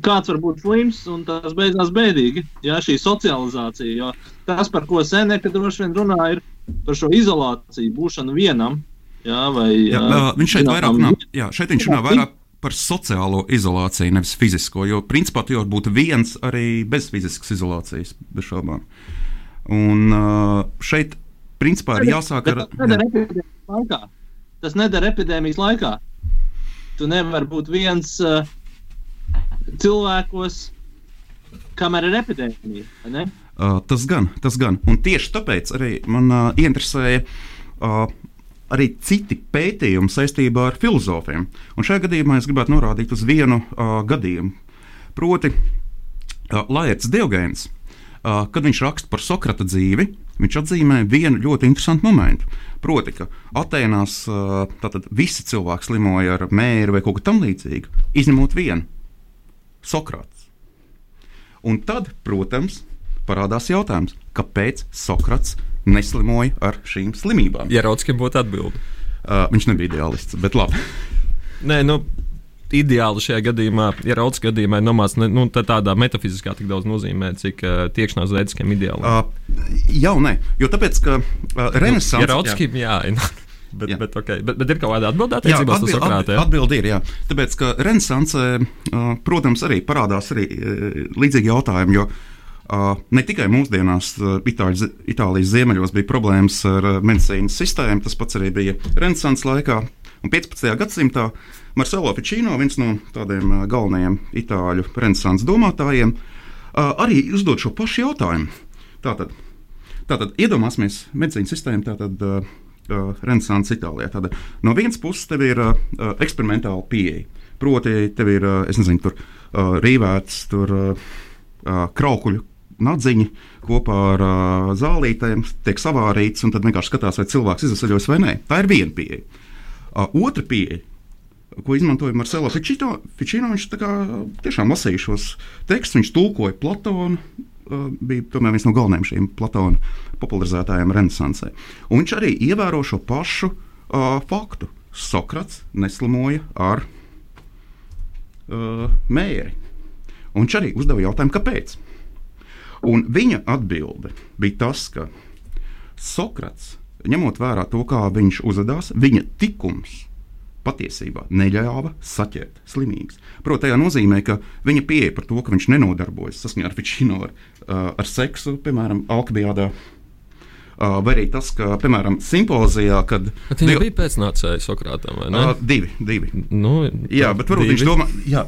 kāds var būt slims un tas beidzās bēdīgi. Jā, šī socializācija. Jo tas, par ko Seneka droši vien runā, ir par šo izolāciju, būšanu vienam. Jā, vai, Jā, viņš šeit vairāk runā, jā, šeit viņš runā vairāk par sociālo izolāciju, nevis fizisko. Jo principā tu jau vari būt viens arī bez fiziskas izolācijas, bez šaubām. Un šeit principā ir jāsāk ar. Tas nedara epidēmijas laikā. Tas nedara epidēmijas laikā. Tu nevari būt viens uh, cilvēkos, kamēr ir epidēmija. ne? Uh, tas gan, tas gan. Un tieši tāpēc arī man uh, interesēja uh, arī citi pētījumi saistībā ar filozofiem. Un šajā gadījumā es gribētu norādīt uz vienu uh, gadījumu. Proti, uh, Laits Diogēns, uh, kad viņš raksta par Sokrata dzīvi, viņš atzīmē vienu ļoti interesantu momentu. Proti, ka Atēnās tātad visi cilvēki slimoja ar mēru vai kaut ko tamlīdzīgu, izņemot vienu - Sokrāts. Un tad, protams, parādās jautājums, kāpēc Sokrats neslimoja ar šīm slimībām? Ja Raudskim būtu atbildi. Uh, viņš nebija ideālists, bet labi. Nē, nu, ideāli šajā gadījumā, ja Rauds gadījumā ir nomāts ne, nu, tā- tādā metafiziskā tik daudz nozīmē, cik uh, tiekšanās veidskiem ideāli. Uh, jau nē, jo tāpēc, ka uh, Renesans ja Raudskim, jā. jā. Bet, Jā. bet, okay. bet, bet ir kaut kāda atbildība attiecībā uz Sokrātu. jā? Atbildi ir, jā. Tāpēc, ka Renesansē, protams, arī parādās arī līdzīgi jautājumi, jo ne tikai mūsdienās Itāļu, Itālijas ziemeļos bija problēmas ar medicīnas sistēmu, tas pats arī bija Renesans laikā. Un 15. gadsimtā Marcelo Ficino, viens no tādiem galvenajiem itāļu renesanses domātājiem, arī uzdod šo pašu jautājumu. Tātad, Tātad iedomāsimies medicīnas sistēmu, tātad uh, Renaissance Itālijā. Tātad, no vienas puses, tev ir uh, eksperimentāla pieeja. Proti, tev ir, es nezinu, tur uh, rīvēts, tur uh, kraukuļu nadziņi kopā ar uh, zālītēm, tiek savārīts, un tad vienkārši skatās, vai cilvēks izceļos vai nē. Tā ir viena pieeja. Uh, otra pieeja. Ko izmantoja Marcelo? Ficino viņš tiešām lasīja šos tekstus, viņš tulkoja Platonu, bija tomēr viens no galvenajiem šiem Platona popularizētājiem Renesansē. Un viņš arī ievēro šo pašu uh, faktu. Sokrats neslimoja ar uh, mēri. Un viņš arī uzdeva jautājumu, kāpēc. Un viņa atbilde bija tas, ka Sokrats, ņemot vērā to, kā viņš uzvedās, viņa tikums patiesībā neļāva saķert slimības. Protams, tajā nozīmē, ka viņa pieeja par to, ka viņš nenodarbojas saskaņā ar Ficino, ar, uh, ar seksu, piemēram, Alkabijādā. Uh, vai arī tas, ka, piemēram, simpozijā, kad Bet Viņa Diev- bija pēcnācēja Sokrātam, vai ne? uh, divi, divi. nu, Jā, bet varbūt viņš domā, jā,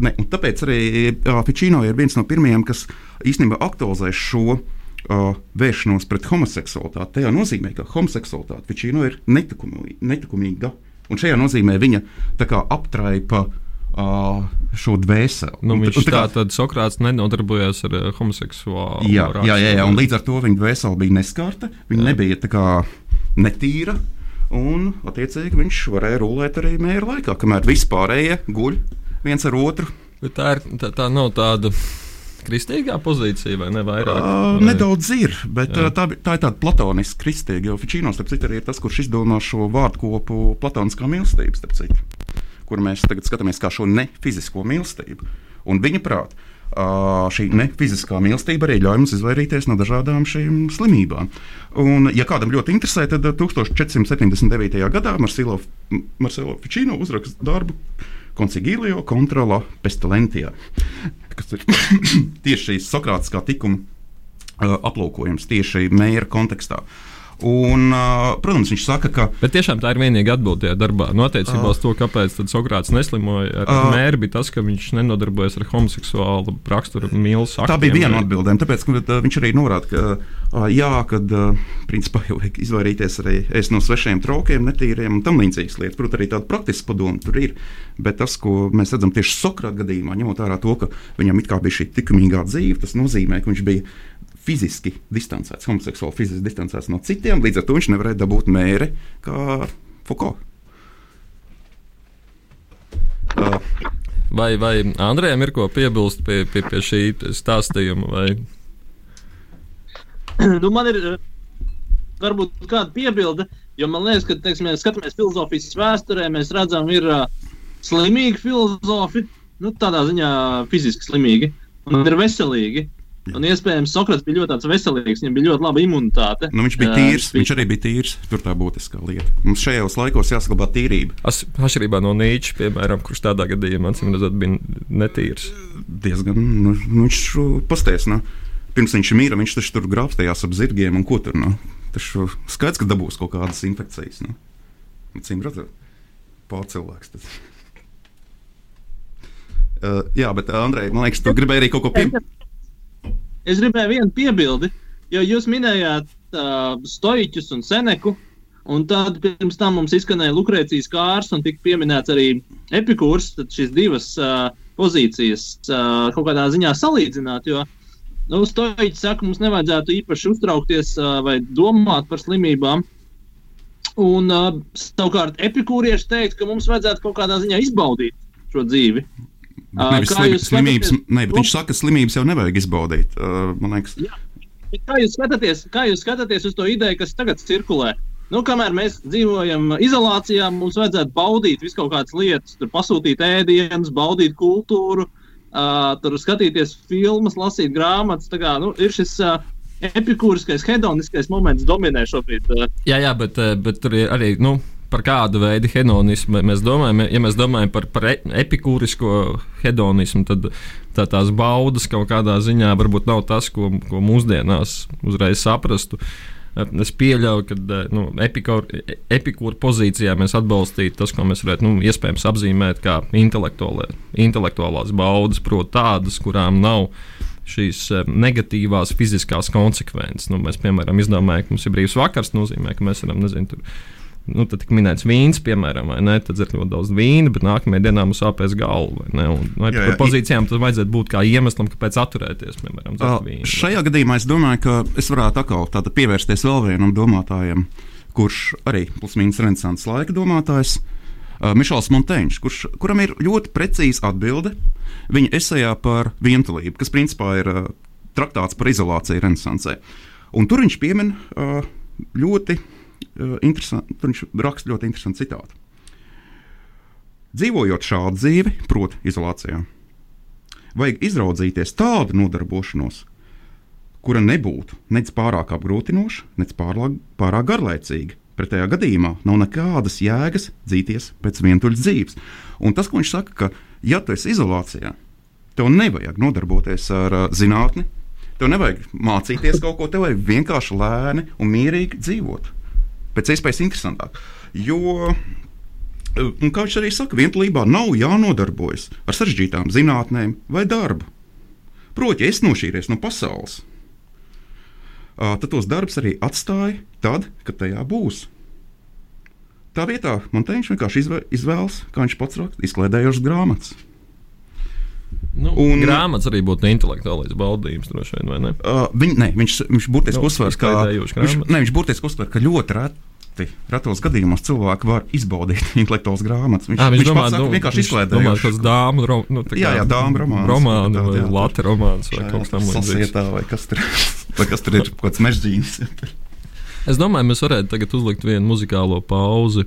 ne, tāpēc arī uh, Ficino ir viens no pirmajiem, kas īstenībā aktualizē šo uh, vēršanos pret homoseksualitāti. Tajā nozīmē, ka homoseksualitāte Ficino ir netikumī- netikumīga. Un šajā nozīmē viņa tā kā aptraipa šo dvēseli. Nu, viņš un tā, tad Sokrāts nenodarbojās ar homoseksuālu Jā, jā, jā, jā, un līdz ar to viņa dvēsele bija neskarta, viņa jā. nebija tā kā netīra. Un, attiecīgi, viņš varēja rulēt arī mēra laikā, kamēr vispārējie guļ viens ar otru. Bet tā, ir, tā, tā nav tāda kristīgā pozīcija, vai ne? Vairāk, Uh, vai? nedaudz ir, bet Jā. uh, tā, tā ir tāda platoniska kristīga. Jo Ficino, starp citu, arī ir tas, kurš izdomā šo vārdu kopu platoniskā mīlestība, starp citu, kur mēs tagad skatāmies kā šo nefizisko mīlestību. Un viņa prāt, uh, šī nefiziskā mīlestība arī ļauj mums izvairīties no dažādām šīm slimībām. Un, ja kādam ļoti interesē, tad uh, 1479. gadā Marcelo, Marcelo Ficino uzraksta darbu Consigilio contra la pestilentija, kas ir tieši šīs Sokrātiskā tikuma uh, aplūkojums tieši mēra kontekstā. Un, uh, protams, viņš saka, ka Bet tiešām tā ir vienīgā atbilde tajā darbā. No attiecībā uz to, kāpēc Sokrāts neslimoja ar Ah. mēru, bija tas, ka viņš nenodarbojas ar homoseksuālu raksturu mīlestību. tā bija viena no atbildēm. Tāpēc ka, uh, viņš arī norāda, ka uh, jā, kad uh, principā jau vajag izvairīties arī no svešiem traukiem, netīriem un tam līdzīgas lietas. Protams, arī tāda praktiska padoma tur ir. Bet tas, ko mēs redzam tieši Sokrāta gadījumā, ņemot vērā to, ka viņam it kā bija šī likumīgā dzīve, tas nozīmē, ka viņš bija fiziski distancēts, homoseksuāli fiziski distancēts no citiem. Līdz ar to viņš nevarēja dabūt mēri kā Foucault. Uh, Vai, vai Andrejam ir ko piebilst pie, pie, pie šī stāstījuma? Vai? nu, man ir eh, varbūt kāda piebilde, jo man liekas, ka, teiksim, ja skatāmies filozofijas vēsturē, mēs redzam, ir uh, slimīgi filozofi, nu, tādā ziņā fiziski slimīgi, un ir veselīgi. Un iespējams, Sokrats bija ļoti veselīgs, viņam bija ļoti laba imunitāte. nu, viņš bija tīrs, viņš arī bija tīrs. Tur tā būtiskā lieta. Mums šajos laikos jāsaglabā tīrība. As- Atšķirībā no Nīča, piemēram, kurš tādā gadījumā, acīm redzot, bija netīrs. Diezgan, nu, nu viņš pasties. Nu. Pirms viņš mīra, viņš taču tur grābstījās ap zirgiem un ko tur. Nu. Tas skaidrs, ka dabūs kaut kādas infekcijas. Nu. Cīm redzot, pārcilvēks. Tas. Uh, jā, bet Andrej, man liekas, tu gribēji arī kaut ko piebilst. Es gribēju vienu piebildi, jo jūs minējāt uh, stoiķus un seneku. Un tad pirms tam mums izskanēja Lukrēcijas kārs un tika pieminēts arī epikūrs. Tad šīs divas uh, pozīcijas uh, kaut kādā ziņā salīdzināt. Jo nu, stoiķi saka, mums nevajadzētu īpaši uztraukties uh, vai domāt par slimībām. Un uh, savukārt epikūrieši teikt, ka mums vajadzētu kaut kādā ziņā izbaudīt šo dzīvi. Nevis kā slim, jūs slimības, ne, bet viņš saka, ka slimības jau nevajag izbaudīt. Uh, man liekas, Jā. Kā jūs, skatāties, kā jūs skatāties uz to ideju, kas tagad cirkulē? Nu, kamēr mēs dzīvojam izolācijā, mums vajadzētu baudīt visu kaut kādas lietas, tur pasūtīt ēdienus, baudīt kultūru, uh, tur skatīties filmas, lasīt grāmatas. Kā, nu, ir šis uh, epikūriskais, hedoniskais moments, dominē šobrīd. Uh, Jā, jā, bet, bet tur ir arī. Nu, Par kādu veidu hedonismu mēs domājam? Ja mēs domājam par, par e- epikūrisko hedonismu, tad tā, tās baudas kaut kādā ziņā varbūt nav tas, ko, ko mūsdienās uzreiz saprastu. Es pieļauju, ka nu, epikūra epikūra pozīcijā mēs atbalstītu tas, ko mēs varētu nu, iespējams apzīmēt kā intelektuālās baudas, proti, tādas, kurām nav šīs negatīvās fiziskās konsekvences. Nu, mēs, piemēram, izdomājam, ka mums ir brīvs vakars, nozīmē, ka mēs varam, nezinu, tur. Nu, tad tika minēts vīns, piemēram, vai ne? Tad dzer ļoti daudz vīna, bet nākamajā dienā mums sāpēs galva. vai? Un, vai, Jā, jā, pozīcijām tam vajadzētu būt kā iemeslam, kāpēc atturēties, piemēram, dzert vīnu. šajā gadījumā es domāju, ka es varētu atkal pievērsties vēl vienam domātājam, kurš arī plus-mínus renaissance laika domātājs. Uh, Mišels Monteņš, kurš, kuram ir ļoti precīza atbilde viņa esejā par vientulību, kas principā ir uh, traktāts par izolāciju Renesansē. Un tur viņš piemin uh, ļoti uh, viņš raksta ļoti interesantu citātu. Dzīvojot šādu dzīvi, proti, izolācijā, vajag izraudzīties tādu nodarbošanos, kura nebūtu nec pārāk apgrūtinoša, nec pārāk, pārāk garlaicīga. Pretējā gadījumā nav nekādas jēgas dzīties pēc vientuļas dzīves. Un tas, ko viņš saka, ka, ja tu esi izolācijā, tev nevajag nodarboties ar uh, zinātni, tev nevajag mācīties kaut ko, tev vajag vienkārši lēni un mierīgi dzīvot. Pēc iespējas interesantāk. Jo uh, Un kā viņš arī saka, vientulībā nav jānodarbojas ar sarežģītām zinātnēm vai darbu. Proti, es nošķīries no pasaules, tad tos darbus arī atstāja tad, kad tajā būs. Tā vietā man te viņš vienkārši izvē- izvēlas, kā viņš pats raksta, izklaidējošas grāmatas. Nu, un- grāmatas arī būtu intelektuālais baudījums, droši vien, vai ne? Uh, viņ, ne, viņš, viņš burtiski Nu, uzsver, ka, viņš, ne, viņš burtiski uzsver, ka ļoti reti. Retos gadījumos cilvēki var izbaudīt intelektuālas grāmatas. Viņš, À, viņš, viņš domā, saka, nu, vienkārši izklaidējošs. kāds dāmu, ro, nu, tā Jā, jā, dāmu romāns. Romānu Tā, vai late romāns vai kaut kas tam līdzīgs. Sasietā vai kas tur, vai kas tur ir, kaut kāds mežģīnis. Es domāju, mēs varētu tagad uzlikt vienu muzikālo pauzi.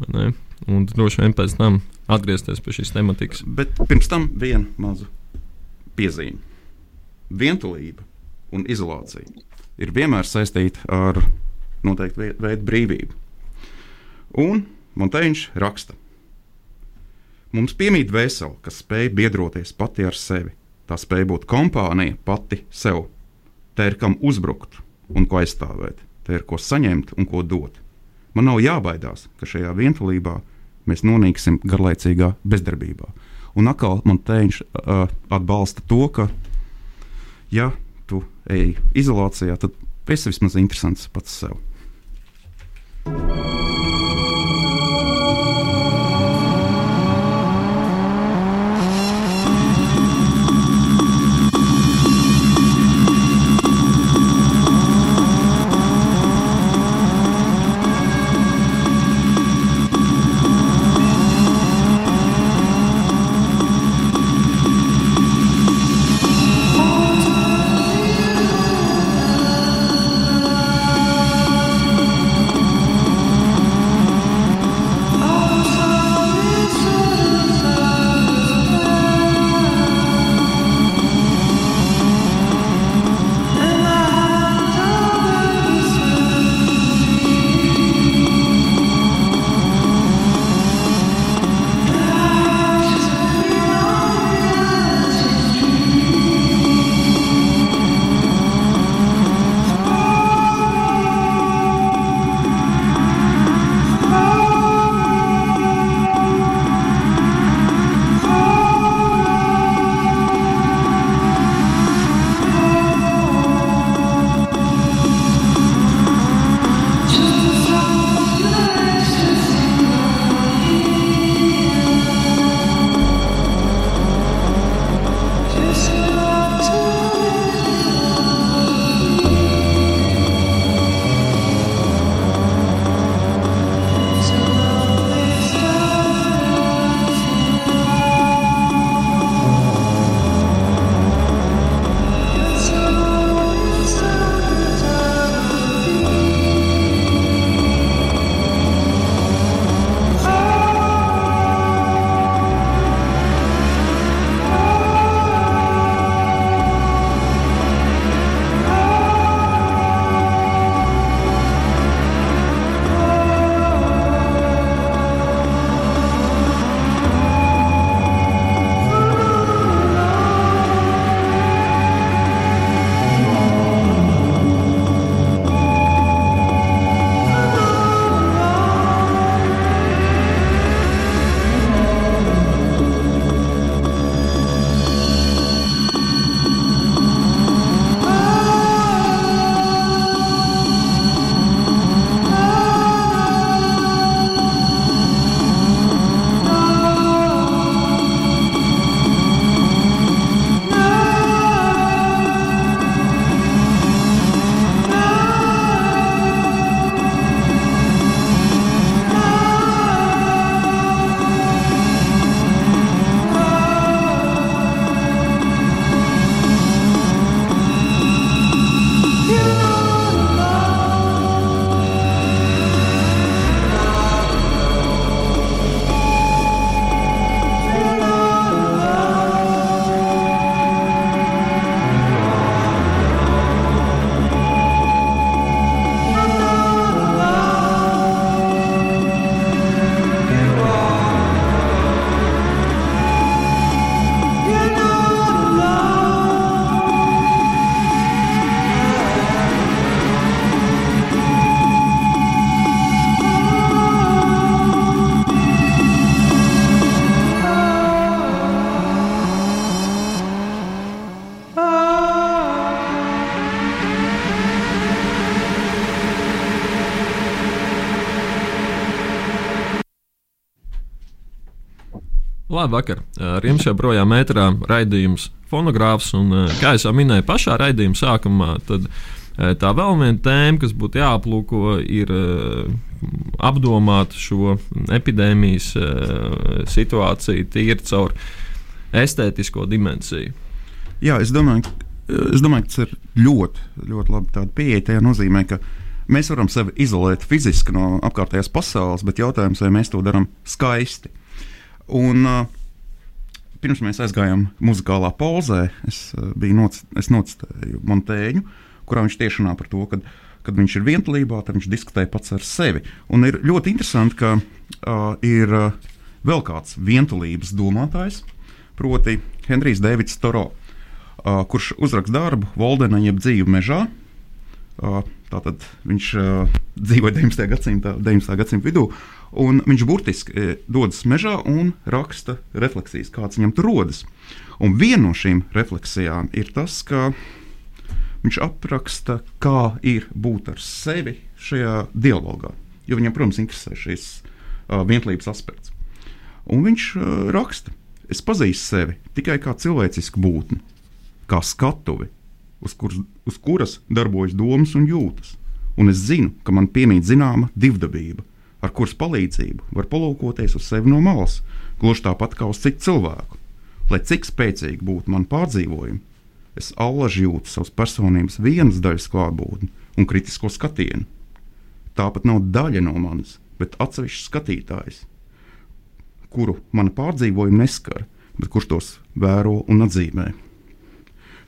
vai ne? Un droši vien pēc tam atgriezties pie šīs tematikas. Bet pirms tam viena maza piezīme. Vientulība un izolācija ir vienmēr saistīta ar noteiktu vei- veidu brīvību. Un Monteņš raksta, mums piemīt vesela, kas spēj biedroties pati ar sevi. Tā spēj būt kompānija pati sev. Te ir kam uzbrukt un ko aizstāvēt, te ir ko saņemt un ko dot. Man nav jābaidās, ka šajā vientulībā mēs nonāksim garlaicīgā bezdarbībā. Un atkal man teiņš uh, atbalsta to, ka, ja tu ej izolācijā, tad esi vismaz interesants pats sev. Thank Labvakar! Ar jums joprojām ētrā raidījums fonogrāfs, un eh, kā jau minēju pašā raidījuma sākumā, tad eh, tā vēl viena tēma, kas būtu jāaplūko, ir eh, apdomāt šo epidēmijas situāciju tīri caur estētisko dimensiju. Jā, es domāju, es domāju, ka tas ir ļoti, ļoti labi pieeja. Tajā nozīmē, ka mēs varam sevi izolēt fiziski no apkārtējās pasaules, bet jautājums, vai mēs to darām skaisti. Un, uh, pirms mēs aizgājām muzikālā pauzē, es uh, noc, es nocitēju Montēņu, kurā viņš tieši runā par to, ka, kad viņš ir vientulībā, tad viņš diskutē pats ar sevi. Un ir ļoti interesanti, ka uh, ir uh, vēl kāds vientulības domātājs, proti, Henrijs Deivids Toro, uh, kurš uzraksta darbu Voldena jeb dzīvu mežā. Uh, Tātad viņš uh, dzīvoja 19. gadsimta, 19. gadsimta vidū, un viņš burtiski uh, dodas mežā un raksta refleksijas, kādas viņam tur rodas. Un viena no šīm refleksijām ir tas, ka viņš apraksta, kā ir būt ar sevi šajā dialogā. Jo viņam, protams, interesē šis uh, vienotības aspekts. Un viņš uh, raksta, es pazīstu sevi tikai kā cilvēcisku būtni, kā skatuvi, uz, kur, uz kuras darbojas domas un jūtas. Un es zinu, ka man piemīt zināma divdabība, ar kuras palīdzību var palūkoties uz sevi no malas, gluži tāpat kā uz citu cilvēku. Lai cik spēcīgi būtu man pārdzīvojumi, es allaži jūtu savas personības vienas daļas klātbūtni un kritisko skatienu. Tāpat nav daļa no manis, bet atsevišķs skatītājs, kuru mana pārdzīvojuma neskar, bet kurš tos vēro un atzīmē.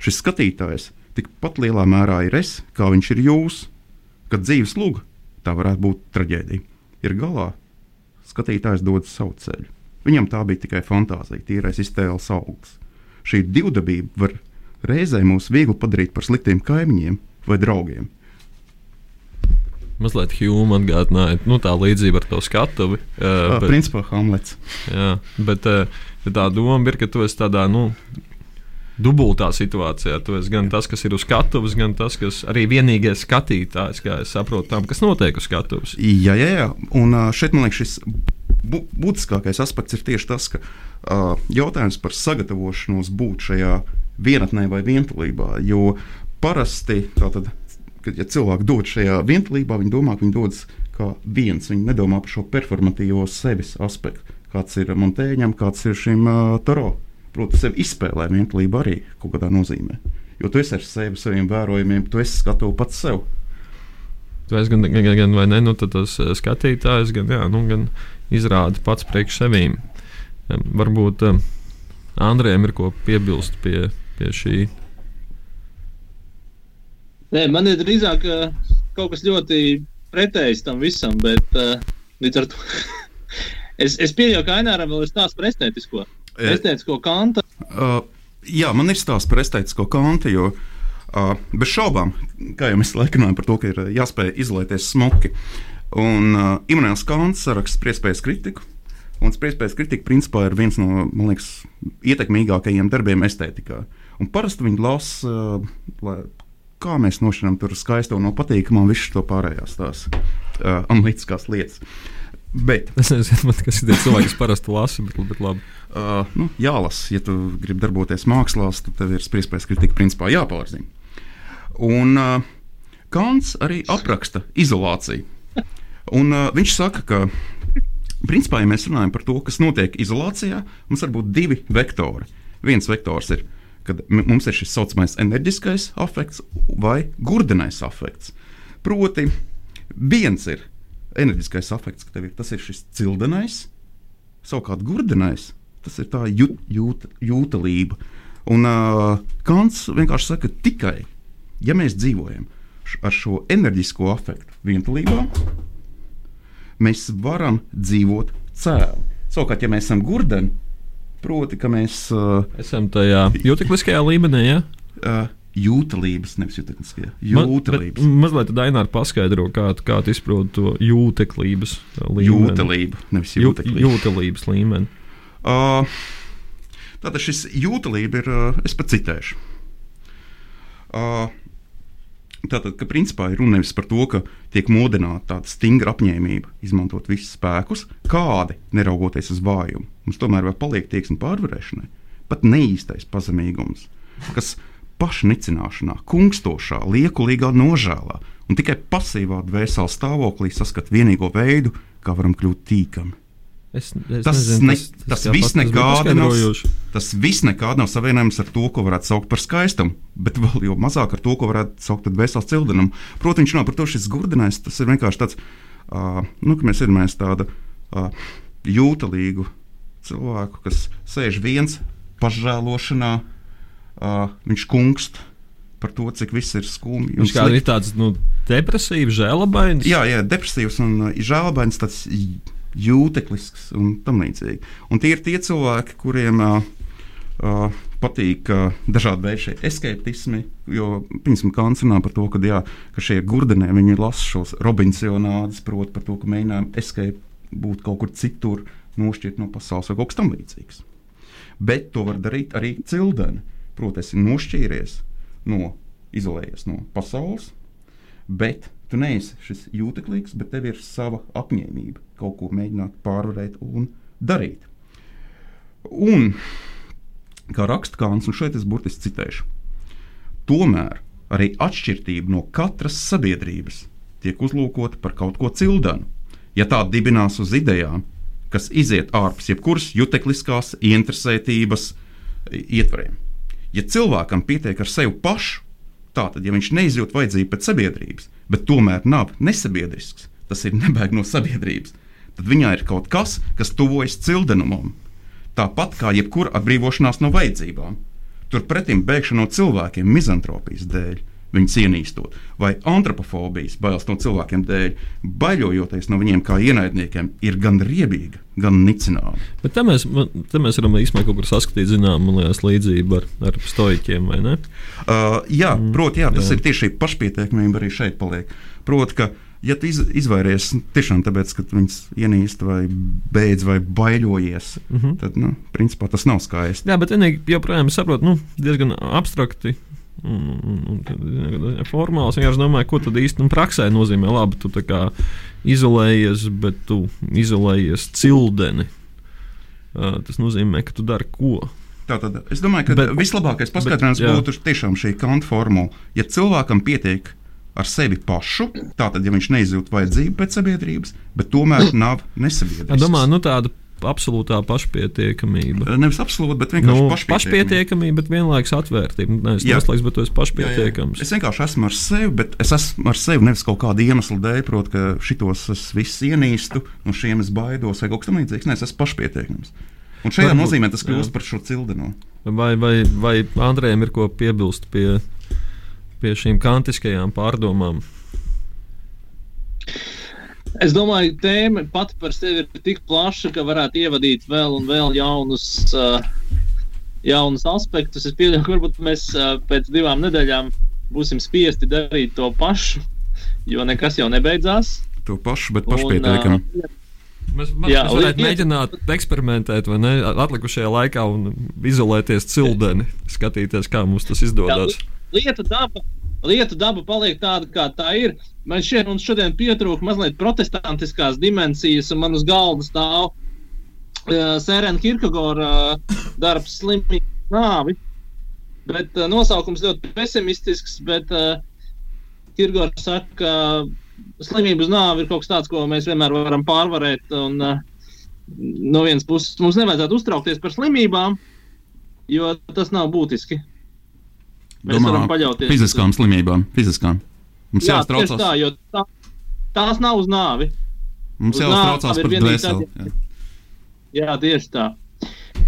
Šis skatītājs tikpat lielā mērā ir es, kā viņš ir jūs, kad dzīves lūga, tā varētu būt traģēdija. Ir galā, skatītājs dodas savu ceļu. Viņam tā bija tikai fantāzija, tīrais iztēles augsts. Šī divdabība var reizē mūs viegli padarīt par sliktiem kaimiņiem vai draugiem. Mazliet Hjūma atgādināja nu, tā līdzība ar to skatuvi. Uh, bet, principā Hamlets. jā, bet, uh, tā doma ir, ka tu esi tādā nu, dubultā situācijā. Tu esi gan tas, kas ir uz skatuves, gan tas, kas arī vienīgais skatītājs, kā es saprotu, tam, kas notiek uz skatuves. Jā, jā, jā. Un šeit man liekas, šis būtiskākais aspekts ir tieši tas, ka uh, jautājums par sagatavošanos būt šajā vienatnē vai vientulībā. Jo parasti, tātad, kad ja cilvēki dodas šajā vientulībā, viņi domā, ka viņi dodas kā viens. Viņi nedomā par šo performatīvo sevis aspektu, kāds ir Montēņam, kāds ir šim uh, Toro. Protams, sevi izspēlē vientulība arī kaut kādā nozīmē. Jo tu esi ar sevi, saviem vērojumiem, tu esi skatuves pats sev. Tu esi gan, gan, gan vai ne, nu, tad tas eh, skatītājs, gan, jā, nu, gan izrāda pats priekš sevīm. Varbūt um, Andrejam ir ko piebilst pie, pie šī. Nē, man ir drīzāk uh, kaut kas ļoti pretējs tam visam, bet uh, līdz ar to es, es pieņemu, ka Aināram vēl ir stāsts par estētisko. E- Estētisko kanta. Uh, jā, man ir stāsts par estētisko kantu, jo uh, bez šaubām, kā jau mēs laikinājām par to, ka ir jāspēj izolēties smuki. Un uh, Imants Kants saraksta spriedzpējas kritiku. Un spriedzpējas kritika principā ir viens no man liekas, ietekmīgākajiem darbiem estētikā. Un parasti viņi lasa, uh, lai- kā mēs nošķiram tur skaisto no patīkamā, visu to pārējās tās uh, analītiskās lietas. Bet Es nezinu, man, kas ir tie cilvēki, kas parasti lasa, bet, bet labi. Uh, nu, jālasa, ja tu gribi darboties mākslā, tad tev ir spriedzpējas kritika principā jāpārzina. Un uh, Kants arī apraksta izolāciju. Un, uh, viņš saka, ka principā, ja mēs runājam par to, kas notiek izolācijā, mums var būt divi vektori. Viens vektors ir, kad mums ir šis tā saucamais enerģiskais afekts vai gurdenais afekts. Proti, viens ir enerģiskais afekts, ka ir tas ir šis cildenais, savukārt gurdenais tas ir tā jūt, jūt, jūtalība. Un uh, Kants vienkārši saka, tikai ja mēs dzīvojam ar šo enerģisko afektu vientulībā, mēs varam dzīvot cēli. Savukārt, ja mēs esam gurdeni, proti, ka mēs uh, Esam tajā jūtekliskajā līmenī, ja? uh, jūtalības, nevis jūtalības, Ma- jūtalības, bet Mazliet tad Ainārs paskaidro, kā, kā tu izproti to jūteklības līmeni. jūtalība, nevis Jū- jūtalība. Jūtelības līmeni. Uh, tātad šis jūtalība ir, uh, es pat citēšu. Uh, Tātad, ka principā ir runa nevis par to, ka tiek modināta tāda stingra apņēmība izmantot visus spēkus, kādi, neraugoties uz vājumu, mums tomēr vēl paliek tieksme pārvarēšanai, pat neīstais pazemīgums, kas pašnicināšanā, kungstošā, liekulīgā nožēlā un tikai pasīvā dvēseles stāvoklī saskat vienīgo veidu, kā varam kļūt tīkami. Es, es Tas, nezinu, ne, tas, viss pats- tas bija nekādi nav, tas viss nekādi nav savienojams ar to, ko varētu saukt par skaistumu, bet vēl jau mazāk ar to, ko varētu saukt par dvēseles cildenumu. Protams, viņš nav par to šis gurdinājums, tas ir vienkārši tāds, uh, nu, ka mēs iedomājamies tādu uh, jūtalīgu cilvēku, kas sēž viens pašžēlošanā, uh, viņš kungst par to, cik viss ir skumji. Viņš kā ir tāds nu, depresīvs, žēlabains. Jā, jā, depresīvs un uh, žēlbains, tāds jūteklisks un tam līdzīgi. Un tie ir tie cilvēki, kuriem uh, uh, patīk uh, dažādi veidi šie escapismi, jo, piemēram, Kants runā par to, ka, jā, ka šie gurdenē viņi lasa šos Robinsonādus, proti par to, ka mēģinājumi escape būt kaut kur citur, nošķirt no pasaules vai kaut kas tam līdzīgs. Bet to var darīt arī cildeni. Proti, esi nošķīries no, izolējies no pasaules, bet tu neesi šis jūteklīgs, bet tev ir sava apņēmība kaut ko mēģināt pārvarēt un darīt. Un, kā raksta Kāns, un šeit es burtiski citēšu, tomēr arī atšķirība no katras sabiedrības tiek uzlūkota par kaut ko cildenu. Ja tā dibinās uz idejām, kas iziet ārpus jebkuras jutekliskās ieinteresētības ietvariem. Ja cilvēkam pietiek ar sevi pašu, tātad, ja viņš neizjūt vajadzību pēc sabiedrības, bet tomēr nav nesabiedrisks, tas ir nebaig no sabiedrības, tad viņā ir kaut kas, kas tuvojas cildenumam. Tāpat kā jebkura atbrīvošanās no vajadzībām. Turpretim bēgšana no cilvēkiem mizantropijas dēļ, viņu cienīstot, vai antropofobijas bailes no cilvēkiem dēļ, baidojoties no viņiem kā ienaidniekiem, ir gan riebīga, gan nicināma. Bet te mēs, te mēs varam īstenībā kaut kur saskatīt, zinām, liekas, līdzību ar, ar stoiķiem, vai ne? Uh, jā, mm, proti, jā, tas jā. ir tieši pašpietiekamība arī šeit paliek. Proti, ka, ja tu iz, izvairies tiešām tāpēc, ka tu viņus ienīsti vai beidz vai baiļojies, mm. -hmm. tad, nu, principā tas nav skaisti. Jā, bet vienīgi joprojām saprotu, nu, diezgan abstrakti. Un, un, un, formāls vienkārši domāju, ko tad īstenībā praksē nozīmē. Labi, tu kā izolējies, bet tu izolējies cildeni. Uh, tas nozīmē, ka tu dari ko? Tātad es domāju, ka Bet- vislabākais paskaidrojums būtu tiešām šī kanta formula. Ja cilvēkam pietiek ar sevi pašu, tātad, ja viņš neizjūt vajadzību pēc sabiedrības, bet tomēr nav Es nesabiedrisks. domāju, nu, tāda absolūtā pašpietiekamība. Nevis absolūti, bet vienkārši Nu, pašpietiekamība. pašpietiekamība, bet vienlaikus atvērtība. Nu, Nevis Jā. noslēgts, bet tu esi Jā, jā. pašpietiekams. Es vienkārši esmu ar sevi, bet es esmu ar sevi nevis kaut kāda iemesla dēļ, proti, ka šitos es visus ienīstu, no šiem es baidos vai kaut kas tamlīdzīgs. Nē, es esmu pašpietiekams. Un šajā Varbūt, nozīmē tas jā. kļūst par šo cildenu. Vai, vai, vai Andrejam ir ko piebilst pie, pie šīm kantiskajām pārdomām? Es domāju, ka tēma pati par sevi ir tik plaša, ka varētu ievadīt vēl un vēl jaunus, uh, jaunus aspektus. Es pieļauju, ka varbūt mēs uh, pēc divām nedēļām būsim spiesti darīt to pašu, jo nekas jau nebeidzās. To pašu, bet pašpietiekami. uh, Mēs, Jā, mēs varētu liet- mēģināt eksperimentēt, vai ne, atlikušajā laikā un izolēties cildeni, skatīties, kā mums tas izdodas. Lietu daba, lietu daba paliek tāda, kā tā ir. Man šeit un šodien pietrūka mazliet protestantiskās dimensijas, un man uz galda stāv uh, Sērena Kirkegora uh, darbs slimību nāvi. Bet uh, nosaukums ļoti pesimistisks, bet uh, Kirkegors saka, ka slimību uz nāvi ir kaut kas tāds, ko mēs vienmēr varam pārvarēt. Un, uh, no vienas puses mums nevajadzētu uztraukties par slimībām, jo tas nav būtiski. Mēs Domā, varam paļauties Fiziskām slimībām, fiziskām. Mums Jā, tieši jāuztraucās. tā, jo tā, tās nav uz nāvi. Mums uz ir par dvēseli. jā. Jā, tieši tā.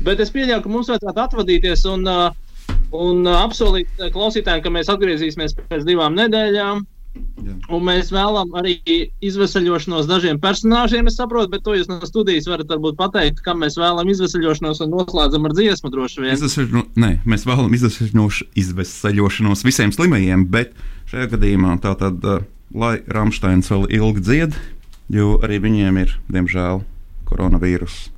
Bet es pieļauju, ka mums vajadzētu atvadīties un, uh, un uh, apsolīt uh, klausītājiem, ka mēs atgriezīsimies pēc divām nedēļām. Jā. Un mēs vēlamies arī izvesaļošanos dažiem personāžiem, es saprotu, bet to jūs no studijas varat pateikt, kam mēs vēlamies izvesaļošanos un noslēdzam ar dziesmu droši vien. Izvesaļo- Nē, mēs vēlamies izvesaļoš- izvesaļošanos visiem slimajiem, bet šajā gadījumā tā tad, lai Rāmsteins vēl ilgi dzied, jo arī viņiem ir, diemžēl, koronavīruss.